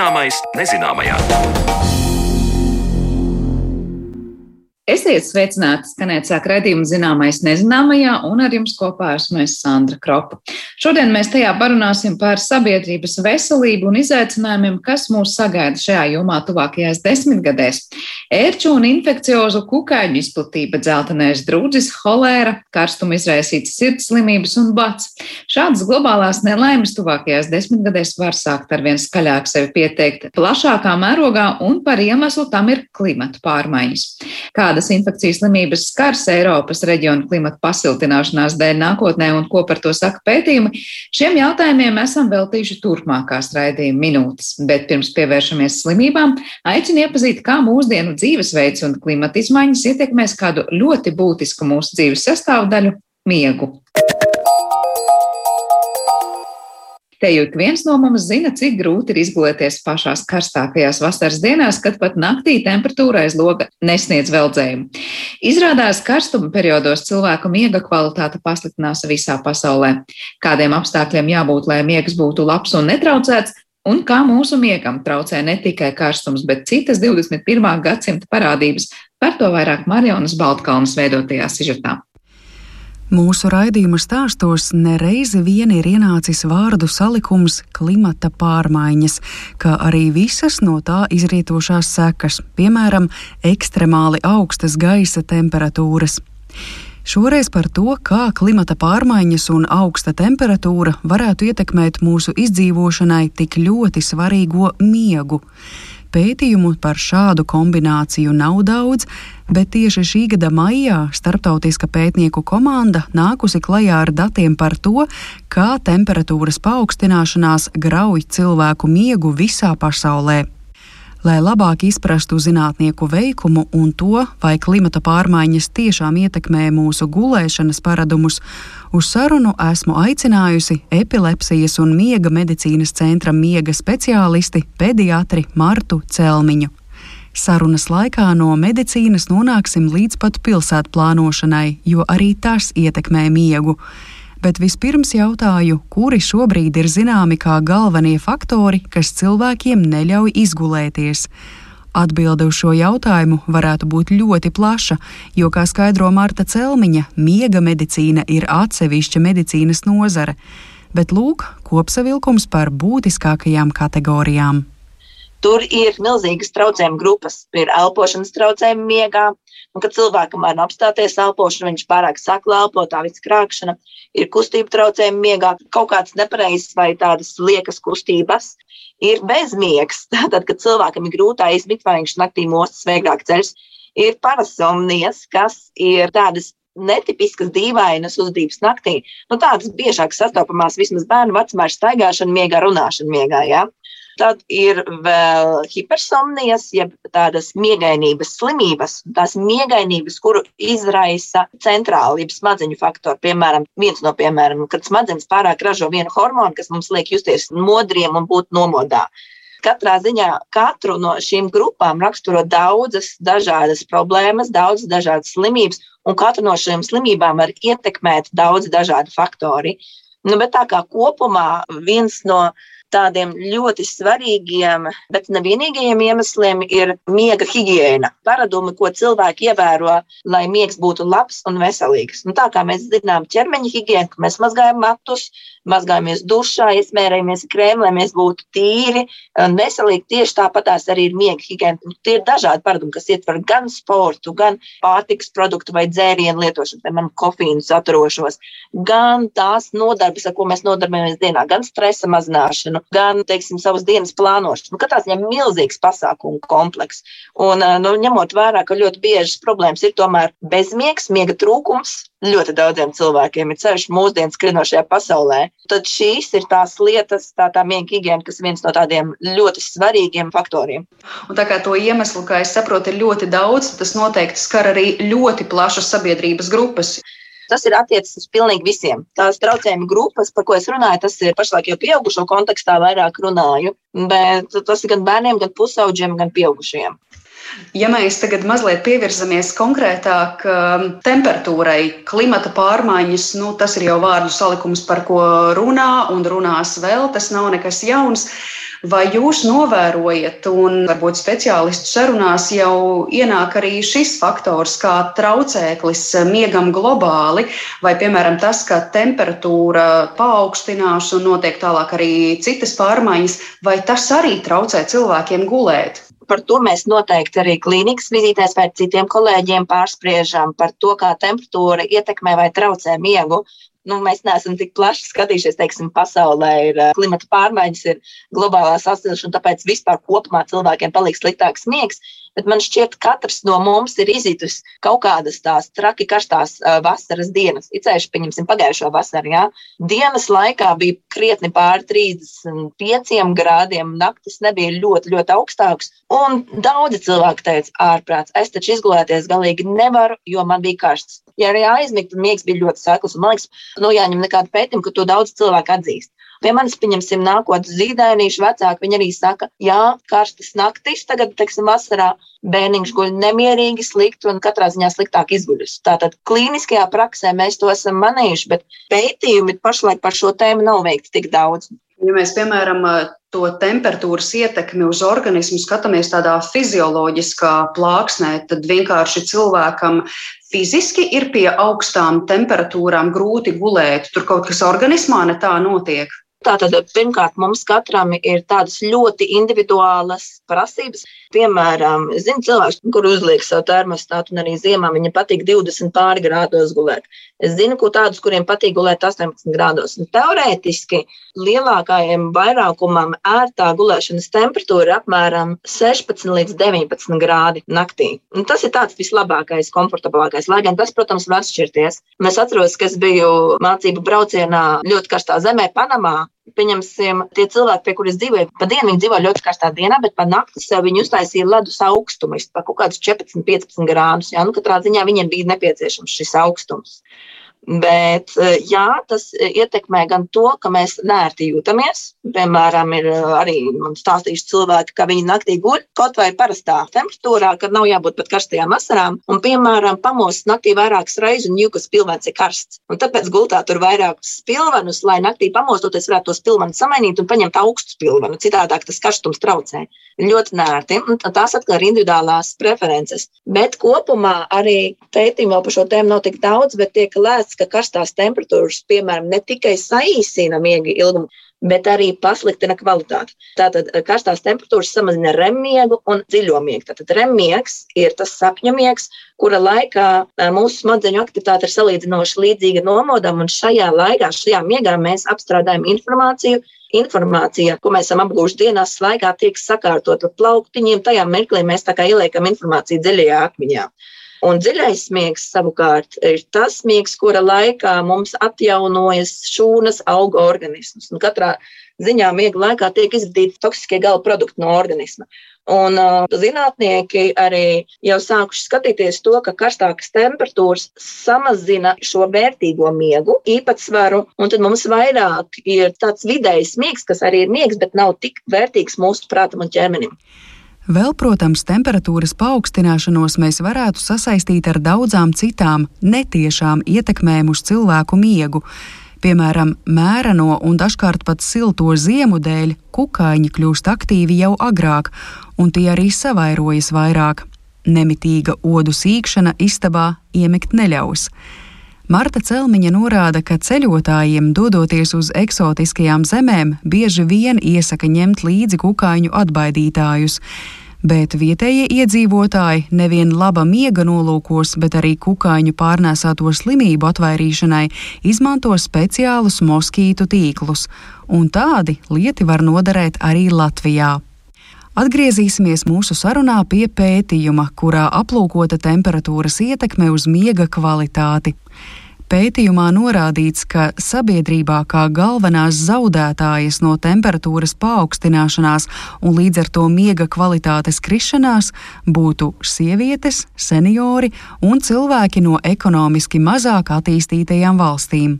Zināmais nezināmajā. Esiet sveicināti, skanēt sāk redzījuma zināmais nezināmajā, un ar jums kopā esmu es Sandra Kropa. Šodien mēs tajā parunāsim par sabiedrības veselību un izaicinājumiem, kas mūs sagaida šajā jomā tuvākajās desmitgadēs. Ērču un infekciozu kukaiņu izplatība, dzeltenais drūdzis, holēra, karstuma izraisītas sirds slimības un bats. Šādas globālās nelaimes tuvākajās desmitgadēs var sākt arvien skaļāk sevi pieteikt plašākā mērogā, un par iemeslu tam ir klimata pārmaiņas. Kāda kādas infekcijas slimības skars Eiropas reģionu klimata pasiltināšanās dēļ nākotnē un ko par to saka pētījumi, šiem jautājumiem esam veltījuši turpmākās raidījuma minūtes. Bet pirms pievēršamies slimībām, aicinu iepazīt, kā mūsdienu dzīvesveids un klimata izmaiņas ietekmēs kādu ļoti būtisku mūsu dzīves sastāvdaļu - miegu. Te jau ik viens no mums zina, cik grūti ir izgulēties pašās karstākajās vasaras dienās, kad pat naktī temperatūra aiz loga nesniedz veldzējumu. Izrādās, karstuma periodos cilvēku miega kvalitāte pasliktinās visā pasaulē. Kādiem apstākļiem jābūt, lai miegs būtu labs un netraucēts, un kā mūsu miegam traucē ne tikai karstums, bet citas 21. gadsimta parādības. Par to vairāk Marionas Baltkalnas veidotajā sižetā. Mūsu raidījuma stāstos nereizi vien ir ienācis vārdu salikums klimata pārmaiņas, kā arī visas no tā izrietošās sekas, piemēram, ekstremāli augstas gaisa temperatūras. Šoreiz par to, kā klimata pārmaiņas un augsta temperatūra varētu ietekmēt mūsu izdzīvošanai tik ļoti svarīgo miegu. Pētījumu par šādu kombināciju nav daudz, bet tieši šī gada maijā starptautiska pētnieku komanda nākusi klajā ar datiem par to, kā temperatūras paaugstināšanās grauj cilvēku miegu visā pasaulē. Lai labāk izprastu zinātnieku veikumu un to, vai klimata pārmaiņas tiešām ietekmē mūsu gulēšanas paradumus, uz sarunu esmu aicinājusi epilepsijas un miega medicīnas centra miega speciālisti pediatri Martu Celmiņu. Sarunas laikā no medicīnas nonāksim līdz pat pilsētu plānošanai, jo arī tas ietekmē miegu bet vispirms jautāju, kuri šobrīd ir zināmi kā galvenie faktori, kas cilvēkiem neļauj izgulēties. Atbilde uz šo jautājumu varētu būt ļoti plaša, jo, kā skaidro Marta Celmiņa, miega medicīna ir atsevišķa medicīnas nozare. Bet lūk, kopsavilkums par būtiskākajām kategorijām. Tur ir milzīgas traucējuma grupas. Ir elpošanas traucējumi miegā, un kad cilvēkam var apstāties elpošana, viņš pārāk sakla elpo, tā viss krākšana, ir kustība traucējumi miegā, kaut kāds nepareizs vai tādas liekas kustības. Ir bezmiegs, tad, kad cilvēkam ir grūti aizmigt, vai viņš naktī mostas vieglāk ceļš, ir parasomnijas, kas ir tādas netipiskas, dīvainas uzvedības naktī. Nu, tādas biežāk sastopamās vismaz bērnu vecumā ir staigāšana, miegā, runāšana miegā. Ja? Tad ir vēl hipersomnijas, jeb tādas miegainības slimības, tās miegainības, kuru izraisa centrāli, jeb smadzeņu faktori. Piemēram, viens no piemēram, kad smadzenes pārāk ražo vienu hormonu, kas mums liek justies modriem un būt nomodā. Katrā ziņā katru no šīm grupām raksturo daudzas dažādas problēmas, daudzas dažādas slimības, un katru no šīm slimībām var ietekmēt daudz dažādi faktori. Nu, bet tā kā kopumā viens no tādiem ļoti svarīgiem, bet ne vienīgajiem iemesliem ir miega higiēna. Paradumi, ko cilvēki ievēro, lai miegs būtu labs un veselīgs. Nu, tā kā mēs zinām, ķermeņa higiēna, ka mēs mazgājam matus, mazgājamies dušā, iesmērējamies krēmu, lai mēs būtu tīri un veselīgi. Tieši tāpatās arī ir miega higiēna. Nu, tie ir dažādi paradumi, kas ietver gan sportu, gan pārtiks produktu vai dzērienu lietošanu, piemēram, kofīnu saturošos, gan tās nodarbes, ar ko mēs nodarbojamies dienā, gan stresa mazināšanu gan teiksim, savas dienas plānošanu. Nu, katrā ziņā milzīgs pasākumu komplekss. Un, nu, ņemot vērā, ka ļoti biežas problēmas ir tomēr bezmiegs, miega trūkums. Ļoti daudziem cilvēkiem ir ceļš mūsdienu skrienošajā pasaulē. Tad šīs ir tās lietas, tā, tā miega higiēna, kas ir viens no tādiem ļoti svarīgiem faktoriem. Un tā kā to iemeslu, kā es saprotu, ir ļoti daudz, tas noteikti skar arī ļoti plašas sabiedrības grupas. Tas ir attiecis uz pilnīgi visiem. Tās traucējuma grupas, par ko es runāju, tas ir pašlaik jau pieaugušo kontekstā vairāk runāju, bet tas ir gan bērniem, gan pusauģiem, gan pieaugušiem. Ja mēs tagad mazliet pievirzamies konkrētāk um, temperatūrai, klimata pārmaiņas, nu, tas ir jau vārdu salikums, par ko runā un runās vēl. Tas nav nekas jauns. Vai jūs novērojat, un varbūt speciālistu sarunās jau ienāk arī šis faktors, kā traucēklis miegam globāli, vai piemēram tas, ka temperatūra paaugstinās un notiek tālāk arī citas pārmaiņas, vai tas arī traucē cilvēkiem gulēt? par to mēs noteikti arī klīnikas vizītēs vai citiem kolēģiem pārspriežam par to, kā temperatūra ietekmē vai traucē miegu nu, mēs neesam tik plaši skatījušies, teiksim, pasaulē ir eh, klimata pārmaiņas, ir globālā sasilšana, tāpēc vispār kopumā cilvēkiem paliek sliktāks miegs. Bet man šķiet, ka katrs no mums ir izitus kaut kādas tās traki karstās vasaras dienas. Icējuši, pieņemsim, pagājušo vasaru. Jā. Dienas laikā bija krietni pāri 35 grādiem, naktis nebija ļoti, ļoti augstāks. Un daudzi cilvēki teica, ārprāts, es taču izgulēties galīgi nevaru, jo man bija karsts. Ja arī aizmigt, tad miegs bija ļoti sekls. Man liekas, nu jāņem nekāda pētījuma, ka to daudz cilvēku atzīst. Pie manis, pieņemsim, nākotnes zīdainīšu vecāki, viņi arī saka, jā, karstas naktis, tagad, teiksim, vasarā bērniņš guļ nemierīgi, slikti un katrā ziņā sliktāk izguļus. Tātad klīniskajā praksē mēs to esam manījuši, bet pētījumi pašlaik par šo tēmu nav veikti tik daudz. Ja mēs, piemēram, to temperatūras ietekmi uz organismu skatāmies tādā fizioloģiskā plāksnē, tad vienkārši cilvēkam fiziski ir pie augstām temperatūrām grūti gulēt. Tur kaut kas organismā ne tā notiek. Tātad, pirmkārt, mums katram ir tādas ļoti individuālas prasības. Piemēram, zinu cilvēks, kur uzliek savu termostātu, un arī ziemā viņam patīk 20 pāri grādos gulēt. Es zinu, ko tādus, kuriem patīk gulēt 18 grādos. Un teorētiski lielākajam vairākumam ērtā gulēšanas temperatūra ir apmēram 16 līdz 19 grādi naktī. Un tas ir tāds vislabākais, komfortablākais, lai gan tas, protams, var atšķirties. Es atceros, ka es biju mācību braucienā ļoti karstā zemē, Panamā, pieņemsim, tie cilvēki, pie kuriem dzīvoja, pa dienu viņi dzīvoja ļoti karstā dienā, bet pa nakti sev viņi uztaisīja ledus augstumu, pa kaut kādus 14, 15 grādus. Jā, nu, katrā ziņā viņiem bija nepieciešams šis augstums. Bet eh, jā, tas ietekmē gan to, ka mēs nērti jūtamies. Piemēram, ir eh, arī man stāstījuši cilvēki, ka viņi naktī guļ kaut vai parastā temperatūrā, kad nav jābūt pat karstajām vasarām. Un, piemēram, pamostas naktī vairākas reizes un jūkas pilvens ir karsts. Un tāpēc gultā tur vairākus pilvenus, lai naktī pamostoties varētu tos pilvenus samainīt un paņemt augstus pilvenus. Citādāk tas karstums traucē. Ļoti nērti. Un tās atkal ir individuālās preferences. Bet kopumā arī pētījumi vēl par šo tēmu nav tik daudz, bet tiek lēsts konstatēts, ka karstās temperatūras, piemēram, ne tikai saīsina miega ilgumu, bet arī pasliktina kvalitāti. Tātad eh, karstās temperatūras samazina remiegu un dziļo miegu. Tātad remiegs ir tas sapņu miegs, kura laikā eh, mūsu smadzeņu aktivitāte ir salīdzinoši līdzīga nomodam, un šajā laikā, šajā miegā mēs apstrādājam informāciju. Informācija, ko mēs esam apgūši dienās laikā, tiek sakārtota plauktiņiem. Tajā mirklī mēs tā kā ieliekam informāciju dziļajā atmiņā. Un dziļais miegs savukārt ir tas miegs, kura laikā mums atjaunojas šūnas, auga organisms. Un katrā ziņā miega laikā tiek izradīti toksiskie gala produkti no organisma. Un uh, zinātnieki arī jau sākuši skatīties to, ka karstākas temperatūras samazina šo vērtīgo miegu īpatsvaru, un tad mums vairāk ir tāds vidējs miegs, kas arī ir miegs, bet nav tik vērtīgs mūsu prātam un ķermenim. Vēl, protams, temperatūras paaugstināšanos mēs varētu sasaistīt ar daudzām citām netiešām ietekmēm uz cilvēku miegu. Piemēram, mēreno un dažkārt pat silto ziemu dēļ kukaiņi kļūst aktīvi jau agrāk, un tie arī savairojas vairāk. Nemitīga odu sīkšana istabā iemigt neļaus. Marta Celmiņa norāda, ka ceļotājiem, dodoties uz eksotiskajām zemēm, bieži vien iesaka ņemt līdzi kukaiņu atbaidītājus. Bet vietējie iedzīvotāji nevien laba miega nolūkos, bet arī kukaiņu pārnēsāto slimību atvairīšanai izmanto speciālus moskītu tīklus, un tādi lieti var noderēt arī Latvijā. Atgriezīsimies mūsu sarunā pie pētījuma, kurā aplūkota temperatūras ietekme uz miega kvalitāti. Pētījumā norādīts, ka sabiedrībā kā galvenās zaudētājas no temperatūras paaugstināšanās un līdz ar to miega kvalitātes krišanās būtu sievietes, seniori un cilvēki no ekonomiski mazāk attīstītajām valstīm.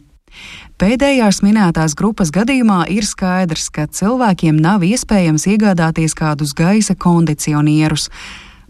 Pēdējās minētās grupas gadījumā ir skaidrs, ka cilvēkiem nav iespējams iegādāties kādus gaisa kondicionierus.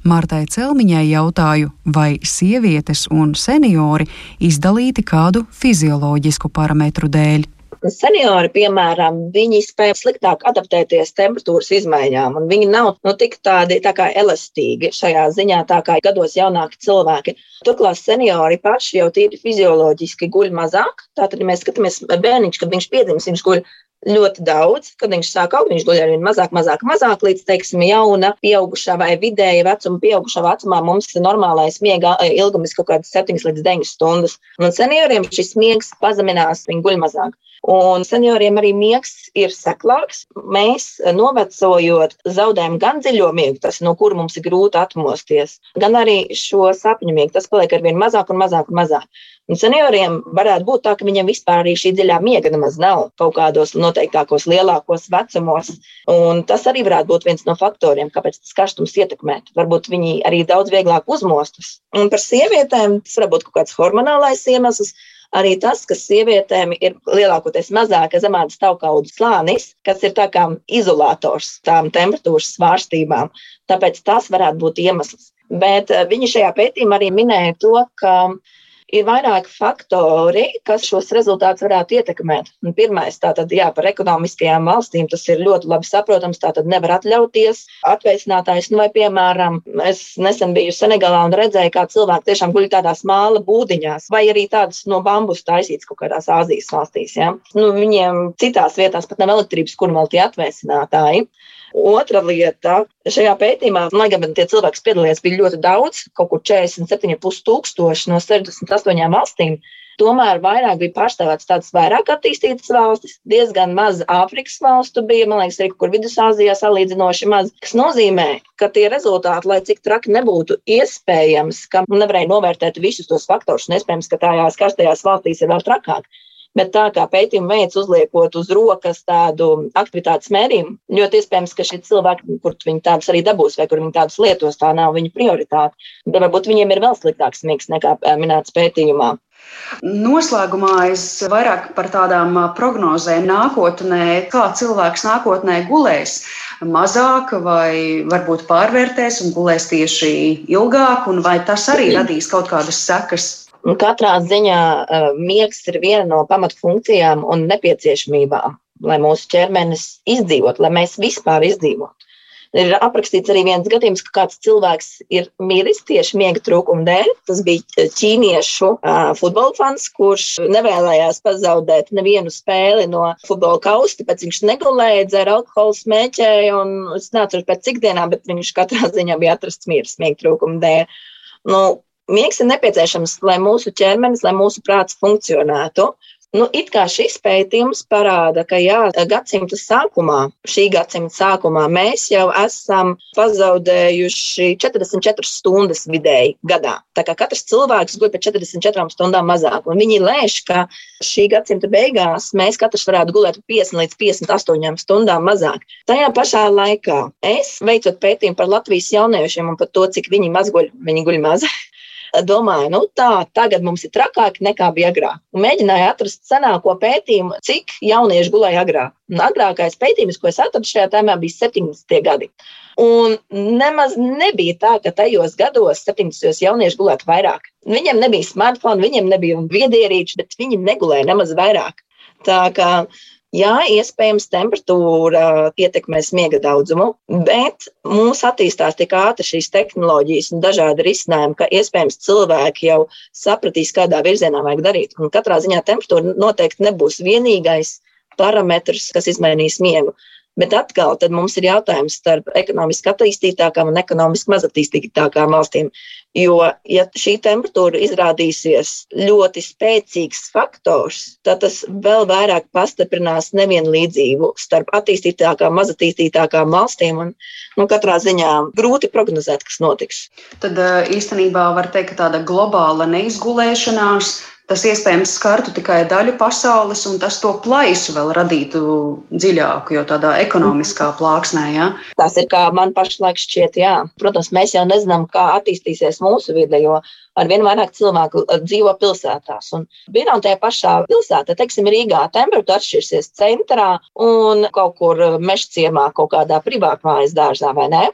Martai Celmiņai jautāju, vai sievietes un seniori izdalīti kādu fizioloģisku parametru dēļ. Seniori, piemēram, viņi spēj sliktāk adaptēties temperatūras izmaiņām, un viņi nav nu, tik tādi tā kā elastīgi šajā ziņā, tā kā gados jaunāki cilvēki. Turklāt seniori paši jau tīri fizioloģiski guļ mazāk. Tātad, ja mēs skatāmies bērniņš, kad viņš piedzimis, viņš guļ ļoti daudz. Kad viņš sāk augt, viņš guļ ar vien mazāk, mazāk, mazāk līdz, teiksim, jauna, pieaugušā vai vidēja vecuma, pieaugušā vecumā mums ir normālais miega ilgums kaut kādas 7 līdz 9 stundas. Un senioriem šis miegs pazeminās, viņi guļ mazāk. Un senioriem arī miegs ir seklāks. Mēs, novecojot, zaudējam gan dziļo miegu, tas, no kura mums ir grūti atmosties, gan arī šo sapņu miegu. Tas paliek ar vien mazāk un mazāk un mazāk. Un senioriem varētu būt tā, ka viņiem vispār arī šī dziļā miega nemaz nav kaut kādos noteiktākos lielākos vecumos. Un tas arī varētu būt viens no faktoriem, kāpēc tas karstums ietekmē. Varbūt viņi arī daudz vieglāk uzmostas. Un par sievietēm tas var būt kaut kāds hormonālais iemesls. Arī tas, ka sievietēm ir lielākoties mazāka zemādas taukaudu slānis, kas ir tā kā izolators tām temperatūras svārstībām. Tāpēc tas varētu būt iemesls. Bet eh, viņi šajā pētījumā arī minēja to, ka ir vairāki faktori, kas šos rezultātus varētu ietekmēt. Un pirmais, tātad, jā, par ekonomiskajām valstīm tas ir ļoti labi saprotams. Tātad nevar atļauties atveicinātājs, nu, vai, piemēram, es nesen biju Senegalā un redzēju, kā cilvēki tiešām guļ tādās māla būdiņās, vai arī tādas no bambus taisītas kaut kādās Āzijas valstīs. Ja? Nu, viņiem citās vietās pat nav elektrības, kur vēl tie atveicinātāji. Otra lieta, šajā pētījumā, lai gan tie cilvēki, piedalījās, bija ļoti daudz, kaut kur 47,5 tūkstoši no 68 valstīm. Tomēr vairāk bija pārstāvēts tādas vairāk attīstītas valstis, diezgan maz Āfrikas valstu bija, man liekas, arī kur Vidusāzijā salīdzinoši maz. Tas nozīmē, ka tie rezultāti, lai cik traki nebūtu iespējams, ka nevarēja novērtēt visus tos faktorus, un iespējams, ka tajās karstajās valstīs ir vēl trakāk. Bet tā kā pētījuma veids uzliekot uz rokas tādu aktivitātes mērījumu, ļoti iespējams, ka šie cilvēki, kur viņi tādus arī dabūs, vai kur viņi tādus lietos, tā nav viņa prioritāte. Bet varbūt viņiem ir vēl sliktāks mīgs nekā minēts pētījumā. Noslēgumā es vairāk par tādām prognozēm nākotnē, kā cilvēks nākotnē gulēs. Mazāk vai varbūt pārvērtēs un gulēs tieši ilgāk, un vai tas arī radīs kaut kādas sekas katrā ziņā uh, miegs ir viena no pamatfunkcijām un nepieciešamībām, lai mūsu ķermenis izdzīvot, lai mēs vispār izdzīvotu. Ir aprakstīts arī viens gadījums, ka kāds cilvēks ir miris tieši miega trūkuma dēļ. Tas bija ķīniešu uh, futbola fans, kurš nevēlējās pazaudēt nevienu spēli no futbola kausta, tāpēc viņš negulēja, dzēra alkoholu, smēķēja, un es neatceros pēc cik dienām, bet viņš katrā ziņā bija atrasts miris miega trūkuma dēļ. Nu, Miegs ir nepieciešams, lai mūsu ķermenis, lai mūsu prāts funkcionētu. Nu, it kā šis pētījums parāda, ka jā, gadsimta sākumā, šī gadsimta sākumā, mēs jau esam pazaudējuši 44 stundas vidēji gadā. Tā kā katrs cilvēks guļ pēc 44 stundām mazāk, un viņi lēš, ka šī gadsimta beigās mēs katrs varētu gulēt 50 līdz 58 stundām mazāk. Tajā pašā laikā es veicot pētījumu par Latvijas jauniešiem un par to, cik viņi maz guļ, viņi guļ maz domāju, nu tā, tagad mums ir trakāk nekā bija agrāk. Un mēģināju atrast senāko pētījumu, cik jaunieši gulēja agrāk. Un agrākais pētījums, ko es atradu šajā tēmā, bija 70. gadi. Un nemaz nebija tā, ka tajos gados, 70. jaunieši gulētu vairāk. Viņiem nebija smartphone, viņiem nebija viedierīči, bet viņi negulēja nemaz vairāk. Tā kā Jā, iespējams, temperatūra ietekmēs miega daudzumu, bet mums attīstās tik ātri šīs tehnoloģijas un dažādi risinājumi, ka iespējams cilvēki jau sapratīs, kādā virzienā vajag darīt. Un katrā ziņā temperatūra noteikti nebūs vienīgais parametrs, kas izmainīs miegu. Bet atkal mums ir jautājums starp ekonomiski attīstītākām un ekonomiski mazattīstītākām valstīm. Jo, ja šī temperatūra izrādīsies ļoti spēcīgs faktors, tad tas vēl vairāk pastiprinās nevienlīdzību starp attīstītākām un mazatīstītākām valstīm. Un, nu, katrā ziņā grūti prognozēt, kas notiks. Tad īstenībā var teikt, ka tāda globāla neizgulēšanās tas iespējams skartu tikai daļu pasaules, un tas to plaisu vēl radītu dziļāku, jo tādā ekonomiskā plāksnē. Ja? Tas ir kā man pašlaik šķiet, jā. Protams, mēs jau nezinām, kā attīstīsies mūsu vide, jo ar vien vairāk cilvēku uh, dzīvo pilsētās. Un vienā un tajā pašā pilsētā, teiksim, Rīgā, temperatūra atšķirsies centrā un kaut kur uh, mežciemā, kaut kādā privātmājas dārzā vai ne.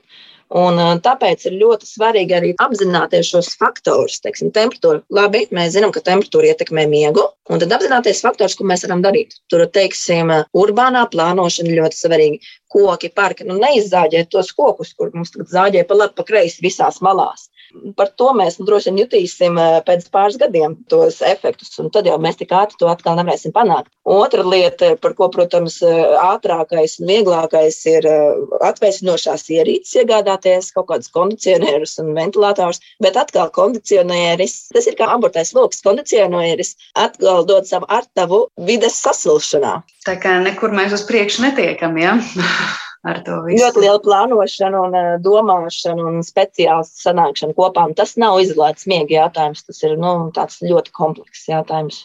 Un, tāpēc ir ļoti svarīgi arī apzināties šos faktorus. Teiksim, temperatūra. Labi, mēs zinām, ka temperatūra ietekmē miegu, un tad apzināties faktorus, ko mēs varam darīt. Tur, teiksim, urbānā plānošana ļoti svarīga. Koki, parki, nu neizzāģēt tos kokus, kur mums tagad zāģē pa labi, pa kreisi visās malās. Par to mēs nu, droši vien jutīsim eh, pēc pāris gadiem tos efektus, un tad jau mēs tik ātri to atkal nevarēsim panākt. Otra lieta, par ko, protams, eh, ātrākais un vieglākais ir eh, atvēsinošās ierīces iegādāties, kaut kādus kondicionierus un ventilatorus, bet atkal kondicionieris, tas ir kā abortais lokus, kondicionieris atkal dod savu artavu vides sasilšanā. Tā kā nekur mēs uz priekšu netiekam, ja? ar to visu. Ļoti liela plānošana un eh, domāšana un speciāls sanākšana kopā. Un tas nav izolēts miega jautājums, tas ir nu, tāds ļoti komplekss jautājums.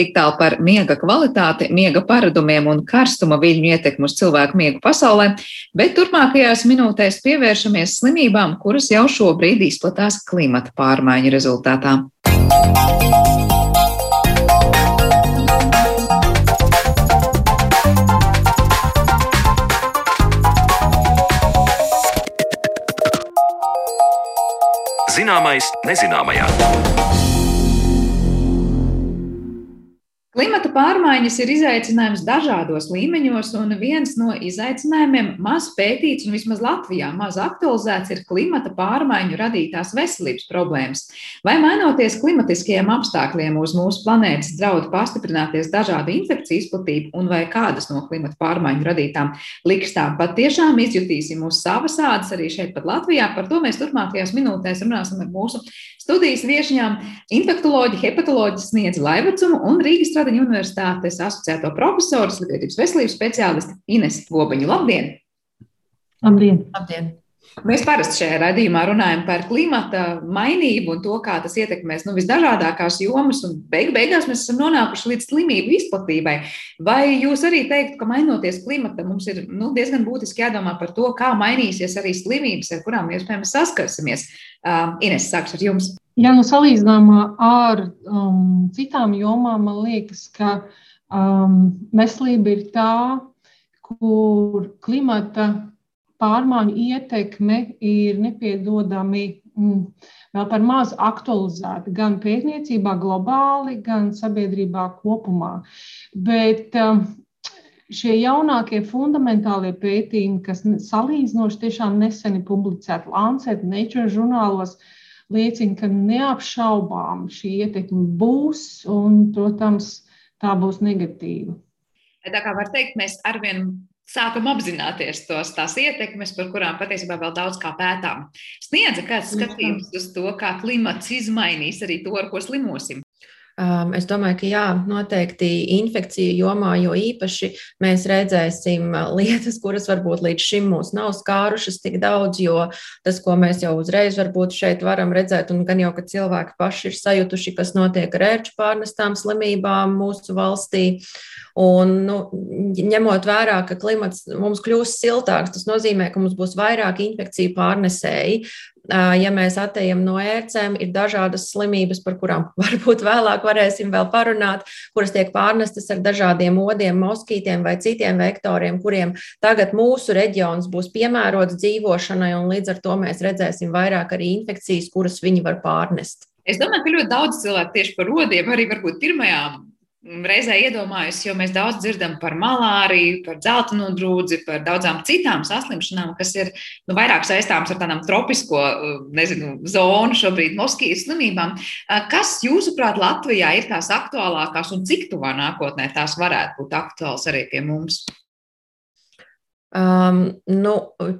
Tik tālu par miega kvalitāti, miega paradumiem un karstuma viļņu ietekmu uz cilvēku miegu pasaulē, bet turpmākajās minūtēs pievēršamies slimībām, kuras jau šobrīd izplatās klimata pārmaiņu rezultātā. Zināmais nezināmajā. Klimata pārmaiņas ir izaicinājums dažādos līmeņos, un viens no izaicinājumiem maz pētīts un vismaz Latvijā maz aktualizēts ir klimata pārmaiņu radītās veselības problēmas. Vai mainoties klimatiskajiem apstākļiem uz mūsu planētas draud pastiprināties dažādu infekciju izplatību, un vai kādas no klimata pārmaiņu radītām likstām patiešām izjutīsim uz savas ādas arī šeit pat Latvijā, par to mēs turpmākajās minūtēs runāsim ar mūsu studijas viešņām infektoloģi, hepatoloģi sniedz Laivacumu un Rīgas Stradiņa Universitātes asociēto profesoru, slimības veselības speciālisti Ines Gobaņu. Labdien! Labdien! Labdien. Mēs parasti šajā raidījumā runājam par klimata mainību un to, kā tas ietekmēs nu, visdažādākās jomas, un beig beigās mēs esam nonākuši līdz slimību izplatībai. Vai jūs arī teiktu, ka mainoties klimatam, mums ir nu, diezgan būtiski jādomā par to, kā mainīsies arī slimības, ar kurām iespējams saskarsimies? Uh, Ines, sāks ar jums. Ja nu salīdzinājumā ar um, citām jomām, man liekas, ka um, veselība ir tā, kur klimata pārmaiņu ietekme ir nepiedodami mm, vēl par maz aktualizēta gan pētniecībā, globāli, gan sabiedrībā kopumā. Bet um, šie jaunākie fundamentālie pētījumi, kas salīdzinoši tiešām neseni publicēti Lancet, Nature žurnālos, uh, liecina, ka neapšaubām šī ietekme būs, un, protams, tā būs negatīva. Tā kā var teikt, mēs arvien sākam apzināties tos, tās ietekmes, par kurām patiesībā vēl daudz kā pētām. Sniedza kāds skatījums uz to, kā klimats izmainīs arī to, ar ko slimosim. Um, es domāju, ka jā, noteikti infekciju jomā, jo īpaši mēs redzēsim uh, lietas, kuras varbūt līdz šim mūs nav skārušas tik daudz, jo tas, ko mēs jau uzreiz varbūt šeit varam redzēt, un gan jau, ka cilvēki paši ir sajutuši, kas notiek ar ērču pārnestām slimībām mūsu valstī. Un, nu, ņemot vērā, ka klimats mums kļūs siltāks, tas nozīmē, ka mums būs vairāk infekciju pārnesēji. Ja mēs attējam no ērcēm, ir dažādas slimības, par kurām varbūt vēlāk varēsim vēl parunāt, kuras tiek pārnestas ar dažādiem odiem, moskītiem vai citiem vektoriem, kuriem tagad mūsu reģions būs piemērots dzīvošanai, un līdz ar to mēs redzēsim vairāk arī infekcijas, kuras viņi var pārnest. Es domāju, ka ļoti daudz cilvēku tieši par rodiem arī varbūt pirmajām reizē iedomājos, jo mēs daudz dzirdam par malāriju, par dzeltenu drūdzi, par daudzām citām saslimšanām, kas ir nu, vairāk saistāmas ar tādām tropisko nezinu, zonu, šobrīd moskijas slimībām. Kas, jūsuprāt, Latvijā ir tās aktuālākās un cik tuvā nākotnē tās varētu būt aktuāls arī pie mums? Um, nu,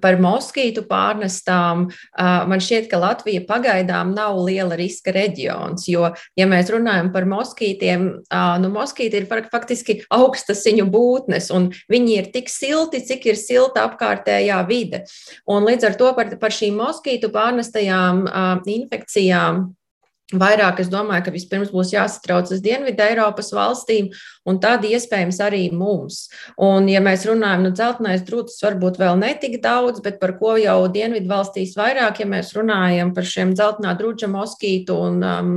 par moskītu pārnestām uh, man šķiet, ka Latvija pagaidām nav liela riska reģions. Jo, ja mēs runājam par moskītiem, uh, nu, moskīti ir faktiski augstasiņu būtnes, un viņi ir tik silti, cik ir silta apkārtējā vide. Un līdz ar to par, par šīm moskītu pārnestajām uh, infekcijām Vairāk es domāju, ka vispirms būs jāsatraucas Dienvidu Eiropas valstīm, un tad iespējams arī mums. Un, ja mēs runājam, nu, dzeltenais drūcis varbūt vēl netik daudz, bet par ko jau Dienvidu valstīs vairāk, ja mēs runājam par šiem dzeltenā drūča moskītu un um,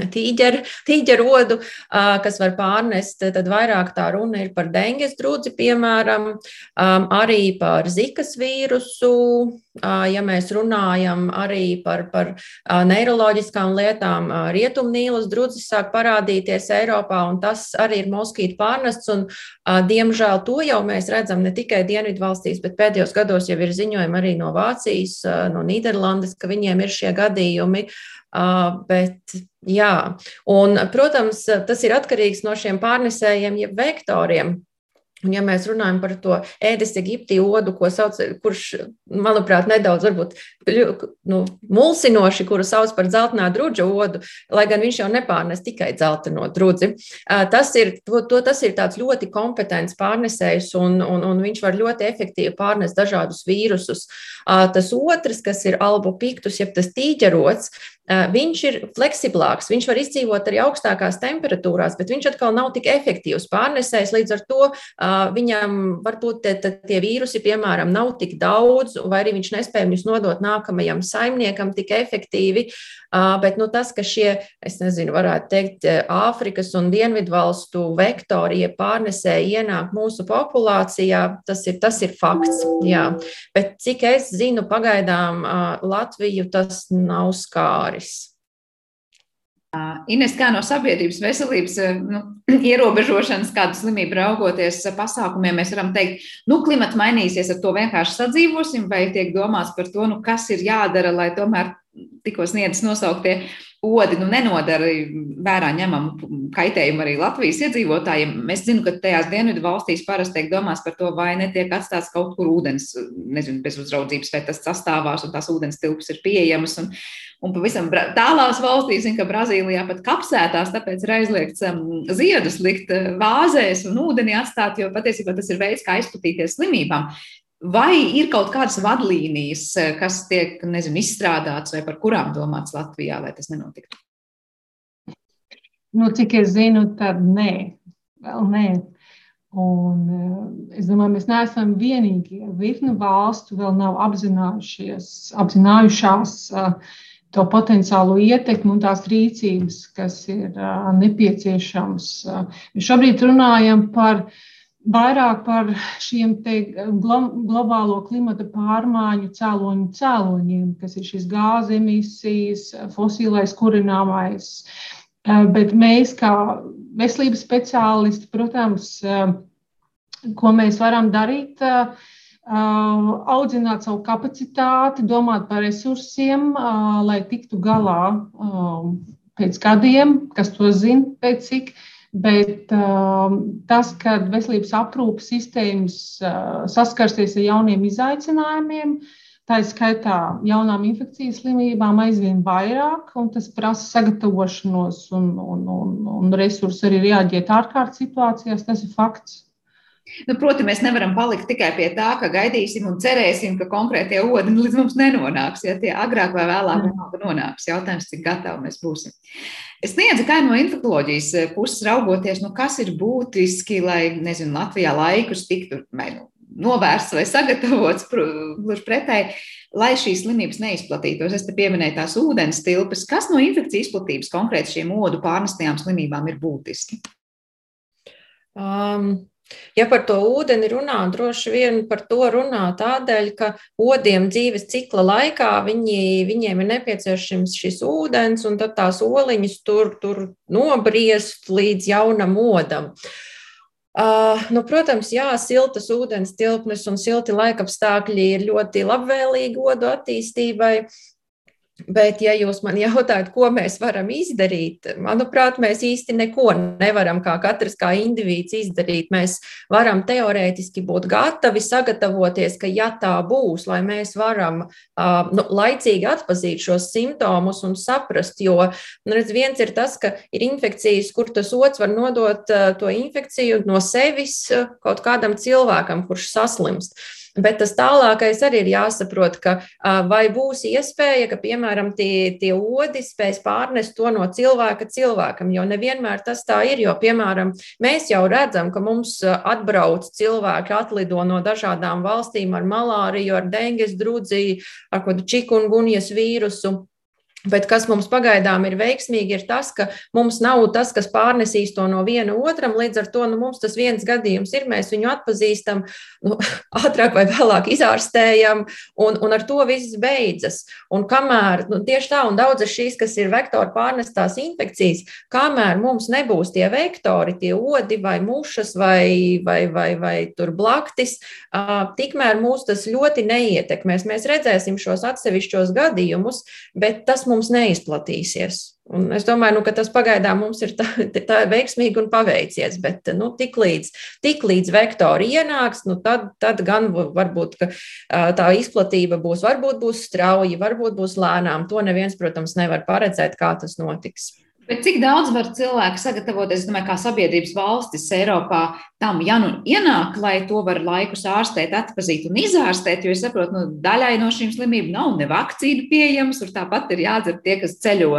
tīģeru, tīģeru odu, uh, kas var pārnest, tad vairāk tā runa ir par denges drūci, piemēram, um, arī par zikas vīrusu, ja mēs runājam arī par, par neiroloģiskām lietām rietumnīlas drudzis sāk parādīties Eiropā, un tas arī ir moskītu pārnests. Un, diemžēl to jau mēs redzam ne tikai Dienvidu valstīs, bet pēdējos gados jau ir ziņojumi arī no Vācijas, no Nīderlandes, ka viņiem ir šie gadījumi. Bet, jā, un, protams, tas ir atkarīgs no šiem pārnesējiem, jeb vektoriem. Un, ja mēs runājam par to ēdis Eģipti odu, ko sauc, kurš, manuprāt, nedaudz varbūt nu, mulsinoši, kuru sauc par dzeltenā drudža odu, lai gan viņš jau nepārnes tikai dzelteno drudzi. Tas ir, to, to, tas ir tāds ļoti kompetents pārnesējs, un, un, un viņš var ļoti efektīvi pārnest dažādus vīrusus. Tas otrs, kas ir albu piktus, jeb tas tīģerots, viņš ir fleksiblāks, viņš var izdzīvot arī augstākās temperatūrās, bet viņš atkal nav tik efektīvs pārnesējs. Līdz ar to viņam varbūt tie, tie vīrusi, piemēram, nav tik daudz, vai arī viņš nespēja viņus nodot nākamajam saimniekam tik efektīvi. Bet nu, tas, ka šie, es nezinu, varētu teikt, Āfrikas un Dienvidvalstu vektori, ja pārnesēji ienāk mūsu populācijā, tas ir, tas ir fakts. Jā. Bet cik es zinu, pagaidām Latviju tas nav skāris. Ines, kā no sabiedrības veselības nu, ierobežošanas, kādu slimību raugoties pasākumiem, mēs varam teikt, nu, klimats mainīsies, ar to vienkārši sadzīvosim, vai tiek domāts par to, nu, kas ir jādara, lai tomēr tikko sniedzas nosauktie odi nu, nenodara vērā ņemamu kaitējumu arī Latvijas iedzīvotājiem. Es zinu, ka tajās dienvidu valstīs parasti tiek domāts par to, vai netiek atstāts kaut kur ūdens, nezinu, bez uzraudzības, vai tas sastāvās un tās ūdens tilpes ir pieejamas. Un, un pavisam tālās valstīs, ka Brazīlijā pat kapsētās, tāpēc ir aizliegts um, ziedus likt uh, vāzēs un ūdenī atstāt, jo patiesībā tas ir veids, kā izplatīties slimībām. Vai ir kaut kādas vadlīnijas, eh, kas tiek nezinu, izstrādātas vai par kurām domāts Latvijā, lai tas nenotiktu? Nu, cik es zinu, tad nē, vēl nē. Un, eh, es domāju, mēs neesam vienīgie. Virkni valstu vēl nav apzinājušās eh, to potenciālo ietekmi un tās rīcības, kas ir nepieciešams. Mēs šobrīd runājam par vairāk par šiem globālo klimata pārmaiņu cēloņu cēloņiem, kas ir šīs gāzes emisijas, fosilais kurināmais. Bet mēs, kā veselības speciālisti, protams, ko mēs varam darīt, eh, audzināt savu kapacitāti, domāt par resursiem, lai tiktu galā pēc gadiem, kas to zina, pēc cik Bet tas, ka veselības aprūpes sistēmas saskarsies ar jauniem izaicinājumiem, tā ir skaitā jaunām infekcijas slimībām aizvien vairāk, un tas prasa sagatavošanos un, un, un, un resursus arī reaģēt ārkārtas situācijās. Tas ir fakts. Nu, proti, mēs nevaram palikt tikai pie tā, ka gaidīsim un cerēsim, ka konkrētie ūdeņi līdz mums nenonāks. Ja tie agrāk vai vēlāk mm. nonāks, jautājums, cik gatavi mēs būsim. Es sniedzu, kā no infekcijas eh, puses raugoties, nu, kas ir būtiski, lai nezinu, Latvijā laikus tiktu vai, nu, novērsts vai sagatavots gluži pretēji, lai šīs slimības neizplatītos. Es te pieminēju tās ūdens tilpes. Kas no infekcijas izplatības konkrēti šiem odu pārnestajām slimībām ir būtiski? Um, Ja par to ūdeni runā, droši vien par to runā tādēļ, ka odiem dzīves cikla laikā viņi, viņiem ir nepieciešams šis ūdens, un tad tās oliņas tur, tur nobriest līdz jaunam odam. Uh, nu, protams, jā, siltas ūdens tilpnes un silti laikapstākļi ir ļoti labvēlīgi odu attīstībai, Bet, ja jūs man jautājat, ko mēs varam izdarīt, manuprāt, mēs īsti neko nevaram kā katrs kā indivīds izdarīt. Mēs varam teorētiski būt gatavi sagatavoties, ka ja tā būs, lai mēs varam uh, nu, laicīgi atpazīt šos simptomus un saprast, jo nu, redz, viens ir tas, ka ir infekcijas, kur tas otrs var nodot uh, to infekciju no sevis uh, kaut kādam cilvēkam, kurš saslimst. Bet tas tālākais arī ir jāsaprot, ka vai būs iespēja, ka, piemēram, tie, tie odi spēs pārnest to no cilvēka cilvēkam, jo nevienmēr tas tā ir, jo, piemēram, mēs jau redzam, ka mums atbrauc cilvēki, atlido no dažādām valstīm ar malāriju, ar denges drudzi, ar kādu čikungunjas vīrusu. Bet kas mums pagaidām ir veiksmīgi, ir tas, ka mums nav tas, kas pārnesīs to no viena otram. Līdz ar to nu, mums tas viens gadījums ir, mēs viņu atpazīstam, nu, ātrāk vai vēlāk izārstējam, un, un ar to viss beidzas. Un kamēr nu, tieši tā, un daudzas šīs, kas ir vektoru pārnestās infekcijas, kamēr mums nebūs tie vektori, tie odi vai mušas vai, vai, vai, vai tur blaktis, tikmēr mūs tas ļoti neietekmēs. Mēs redzēsim šos atsevišķos gadījumus, bet tas mums neizplatīsies. Un es domāju, nu, ka tas pagaidām mums ir tā, tā veiksmīgi un paveicies, bet nu, tik, līdz, tik līdz vektori ienāks, nu, tad, tad gan varbūt tā izplatība būs, varbūt būs strauji, varbūt būs lēnām. To neviens, protams, nevar paredzēt, kā tas notiks. Bet cik daudz var cilvēki sagatavoties, domāju, kā sabiedrības valstis Eiropā tam, ja nu ienāk, lai to var laikus ārstēt, atpazīt un izārstēt, jo es saprotu, nu, daļai no šīm slimībām nav ne vakcīnu pieejams, un tāpat ir jādzer tie, kas ceļo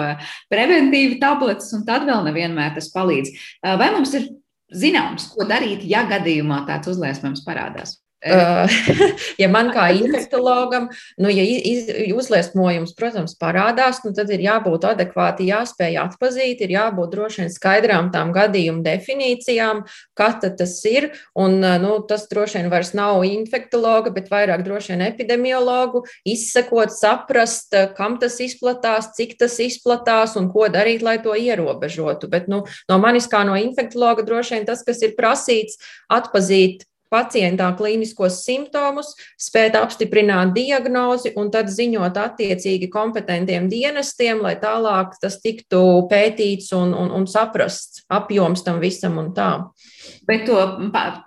preventīvi tabletes, un tad vēl nevienmēr tas palīdz. Vai mums ir zināms, ko darīt, ja gadījumā tāds uzliesmojums parādās? Ja man kā infektologam, nu, ja iz, uzliesmojums, protams, parādās, nu, tad ir jābūt adekvāti, jāspēj atpazīt, ir jābūt droši vien skaidrām tām gadījumu definīcijām, kas tas ir. Un, nu, tas droši vien vairs nav infektologa, bet vairāk droši vien epidemiologu izsekot, saprast, kam tas izplatās, cik tas izplatās un ko darīt, lai to ierobežotu. Bet nu, no manis kā no infektologa droši vien tas, kas ir prasīts, atpazīt pacientā klīniskos simptomus, spēt apstiprināt diagnozi un tad ziņot attiecīgi kompetentiem dienestiem, lai tālāk tas tiktu pētīts un, un, un saprasts apjoms tam visam un tā. Bet to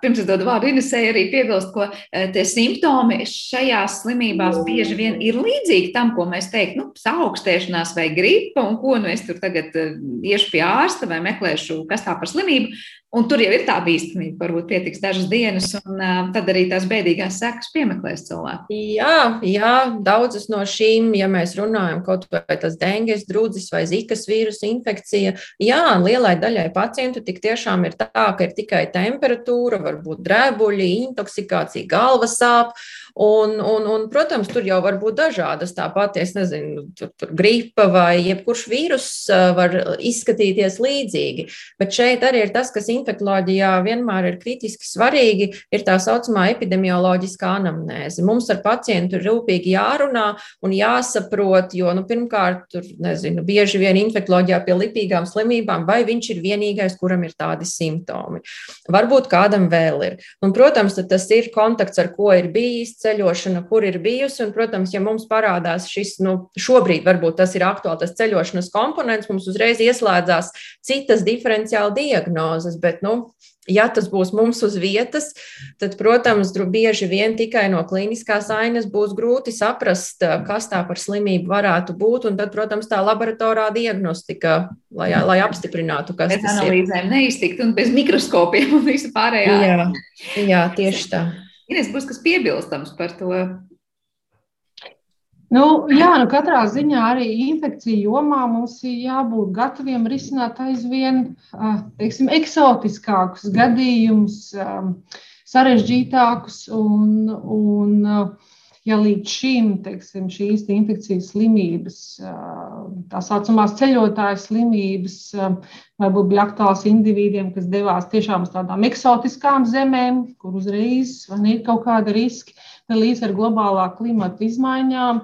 pirms es dodu vārdu Inesē, arī piebilst, ka e, tie simptomi šajās slimībās bieži vien ir līdzīgi tam, ko mēs teiktu, nu, saaugstēšanās vai gripa, un ko nu es tur tagad e, iešu pie ārsta vai meklēšu, kas tā par slimību. Un tur jau ir tā bīstamība, varbūt pietiks dažas dienas, un uh, tad arī tās bēdīgās sekas piemeklēs cilvēku. Jā, jā, daudzas no šīm, ja mēs runājam kaut vai tas denges, drudzis vai zikas vīrusu infekcija, jā, lielai daļai pacientu tik tiešām ir tā, ka ir tikai temperatūra, varbūt drēbuļi, intoksikācija, galvas sāp. Un, un, un, protams, tur jau var būt dažādas tāpat, es nezinu, tur, tur gripa vai jebkurš vīrus var izskatīties līdzīgi. Bet šeit arī ir tas, kas infektuoloģijā vienmēr ir kritiski svarīgi, ir tā saucamā epidemioloģiskā anamnēze. Mums ar pacientu ir rūpīgi jārunā un jāsaprot, jo, nu, pirmkārt, tur, nezinu, bieži vien infektuoloģijā pie lipīgām slimībām, vai viņš ir vienīgais, kuram ir tādi simptomi. Varbūt kādam vēl ir. Un, protams, tas ir kontakts, ar ko ir bijis ceļošana, kur ir bijusi. Un, protams, ja mums parādās šis, nu, šobrīd varbūt tas ir aktuāls tas ceļošanas komponents, mums uzreiz ieslēdzās citas diferenciāla diagnozes. Bet, nu, ja tas būs mums uz vietas, tad, protams, bieži vien tikai no klīniskās ainas būs grūti saprast, kas tā par slimību varētu būt. Un tad, protams, tā laboratorā diagnostika, lai, lai apstiprinātu, kas bez tas ir. Bez analīzēm neiztikt un bez mikroskopiem un visu pārējā. Jā, jā tieši tā. Ines, būs kas piebilstams par to Nu, jā, nu katrā ziņā arī infekciju jomā mums ir jābūt gataviem risināt aizvien teiksim, eksotiskākus gadījumus, sarežģītākus. Un, un, ja līdz šim teiksim, šīs infekcijas slimības, tā saucamās ceļotāju slimības, varbūt bija aktuāls individiem, kas devās tiešām uz tādām eksotiskām zemēm, kur uzreiz ir kaut kāda riska līdz ar globālā klimata izmaiņām.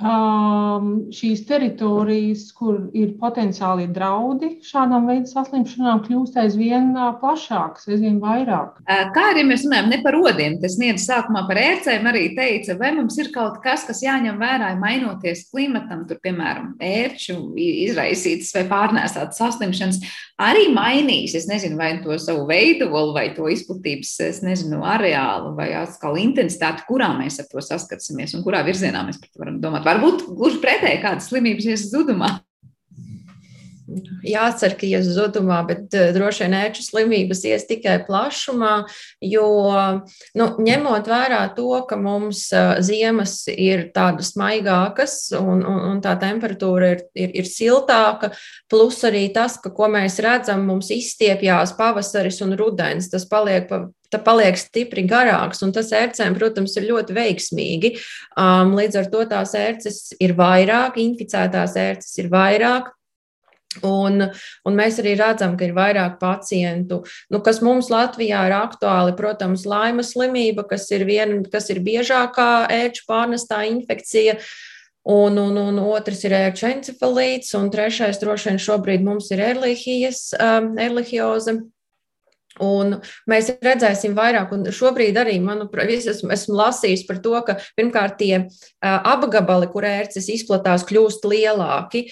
Uh, Um, šīs teritorijas, kur ir potenciāli draudi šādām veidu saslimšanām, kļūst aizvien uh, plašākas, aizvien vairāk. Kā arī mēs runājam ne par rodiem, tas niedz sākumā par ērcēm arī teica, vai mums ir kaut kas, kas jāņem vērā, mainoties klimatam, tur, piemēram, ērču izraisītas vai pārnēsātas saslimšanas, arī mainīs, es nezinu, vai to savu veidolu vai to izplatības, es nezinu, areālu vai atkal intensitāti, kurā mēs ar to saskatīsimies un kurā virzienā mēs par to varam domāt. Varbūt gluži pretēji kādas slimības ies zudumā. Jācer, ka ies zudumā, bet droši vien ērču slimības ies tikai plašumā, jo nu, ņemot vērā to, ka mums ziemas ir tādas maigākas un, un, un tā temperatūra ir, ir, ir siltāka, plus arī tas, ka, ko mēs redzam, mums izstiepjās pavasaris un rudens, tas paliek pa tā paliek stipri garāks, un tas ērcēm, protams, ir ļoti veiksmīgi. Um, līdz ar to tās ērces ir vairāk, inficētās ērces ir vairāk. Un, un mēs arī redzam, ka ir vairāk pacientu, nu, kas mums Latvijā ir aktuāli. Protams, laimas slimība, kas ir, vien, kas ir biežākā ērču pārnestā infekcija. Un, un, un otrs ir ērču encefalīts, un trešais droši vien šobrīd mums ir erlihijas, um, erlihioze, Un mēs redzēsim vairāk, un šobrīd arī, manuprāt, esmu, esmu lasījis par to, ka pirmkārt tie apgabali, kur ērces izplatās, kļūst lielāki,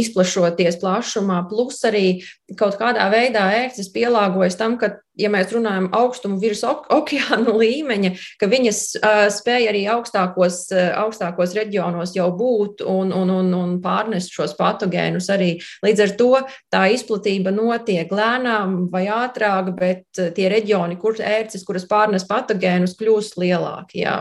izplašoties plašumā, plus arī kaut kādā veidā ērces pielāgojas tam, ka ja mēs runājam augstumu virs okeāna līmeņa, ka viņas uh, spēja arī augstākos, uh, augstākos reģionos jau būt un, un, un, un pārnest šos patogēnus arī. Līdz ar to tā izplatība notiek lēnām vai ātrāk, bet tie reģioni, kur ērces, kuras pārnes patogēnus, kļūst lielāki. Jā.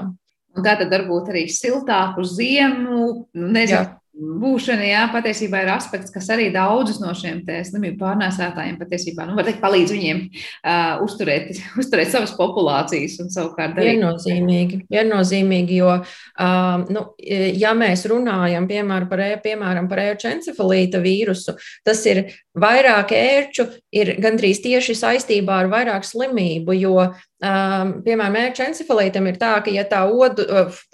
Un tā tad varbūt arī siltāku ziemu, nezinu, būšana, jā, patiesībā ir aspekts, kas arī daudzus no šiem slimību pārnēsātājiem patiesībā, nu, var teikt, palīdz viņiem uh, uzturēt, uzturēt savas populācijas un savukārt darīt. Viennozīmīgi, viennozīmīgi, jo, uh, nu, ja mēs runājam, piemēram, par, e, piemēram, par ērču encefalīta vīrusu, tas ir vairāk ērču, ir gandrīz tieši saistībā ar vairāk slimību, jo Um, piemēram, ērču encefalītam ir tā, ka, ja tā odu,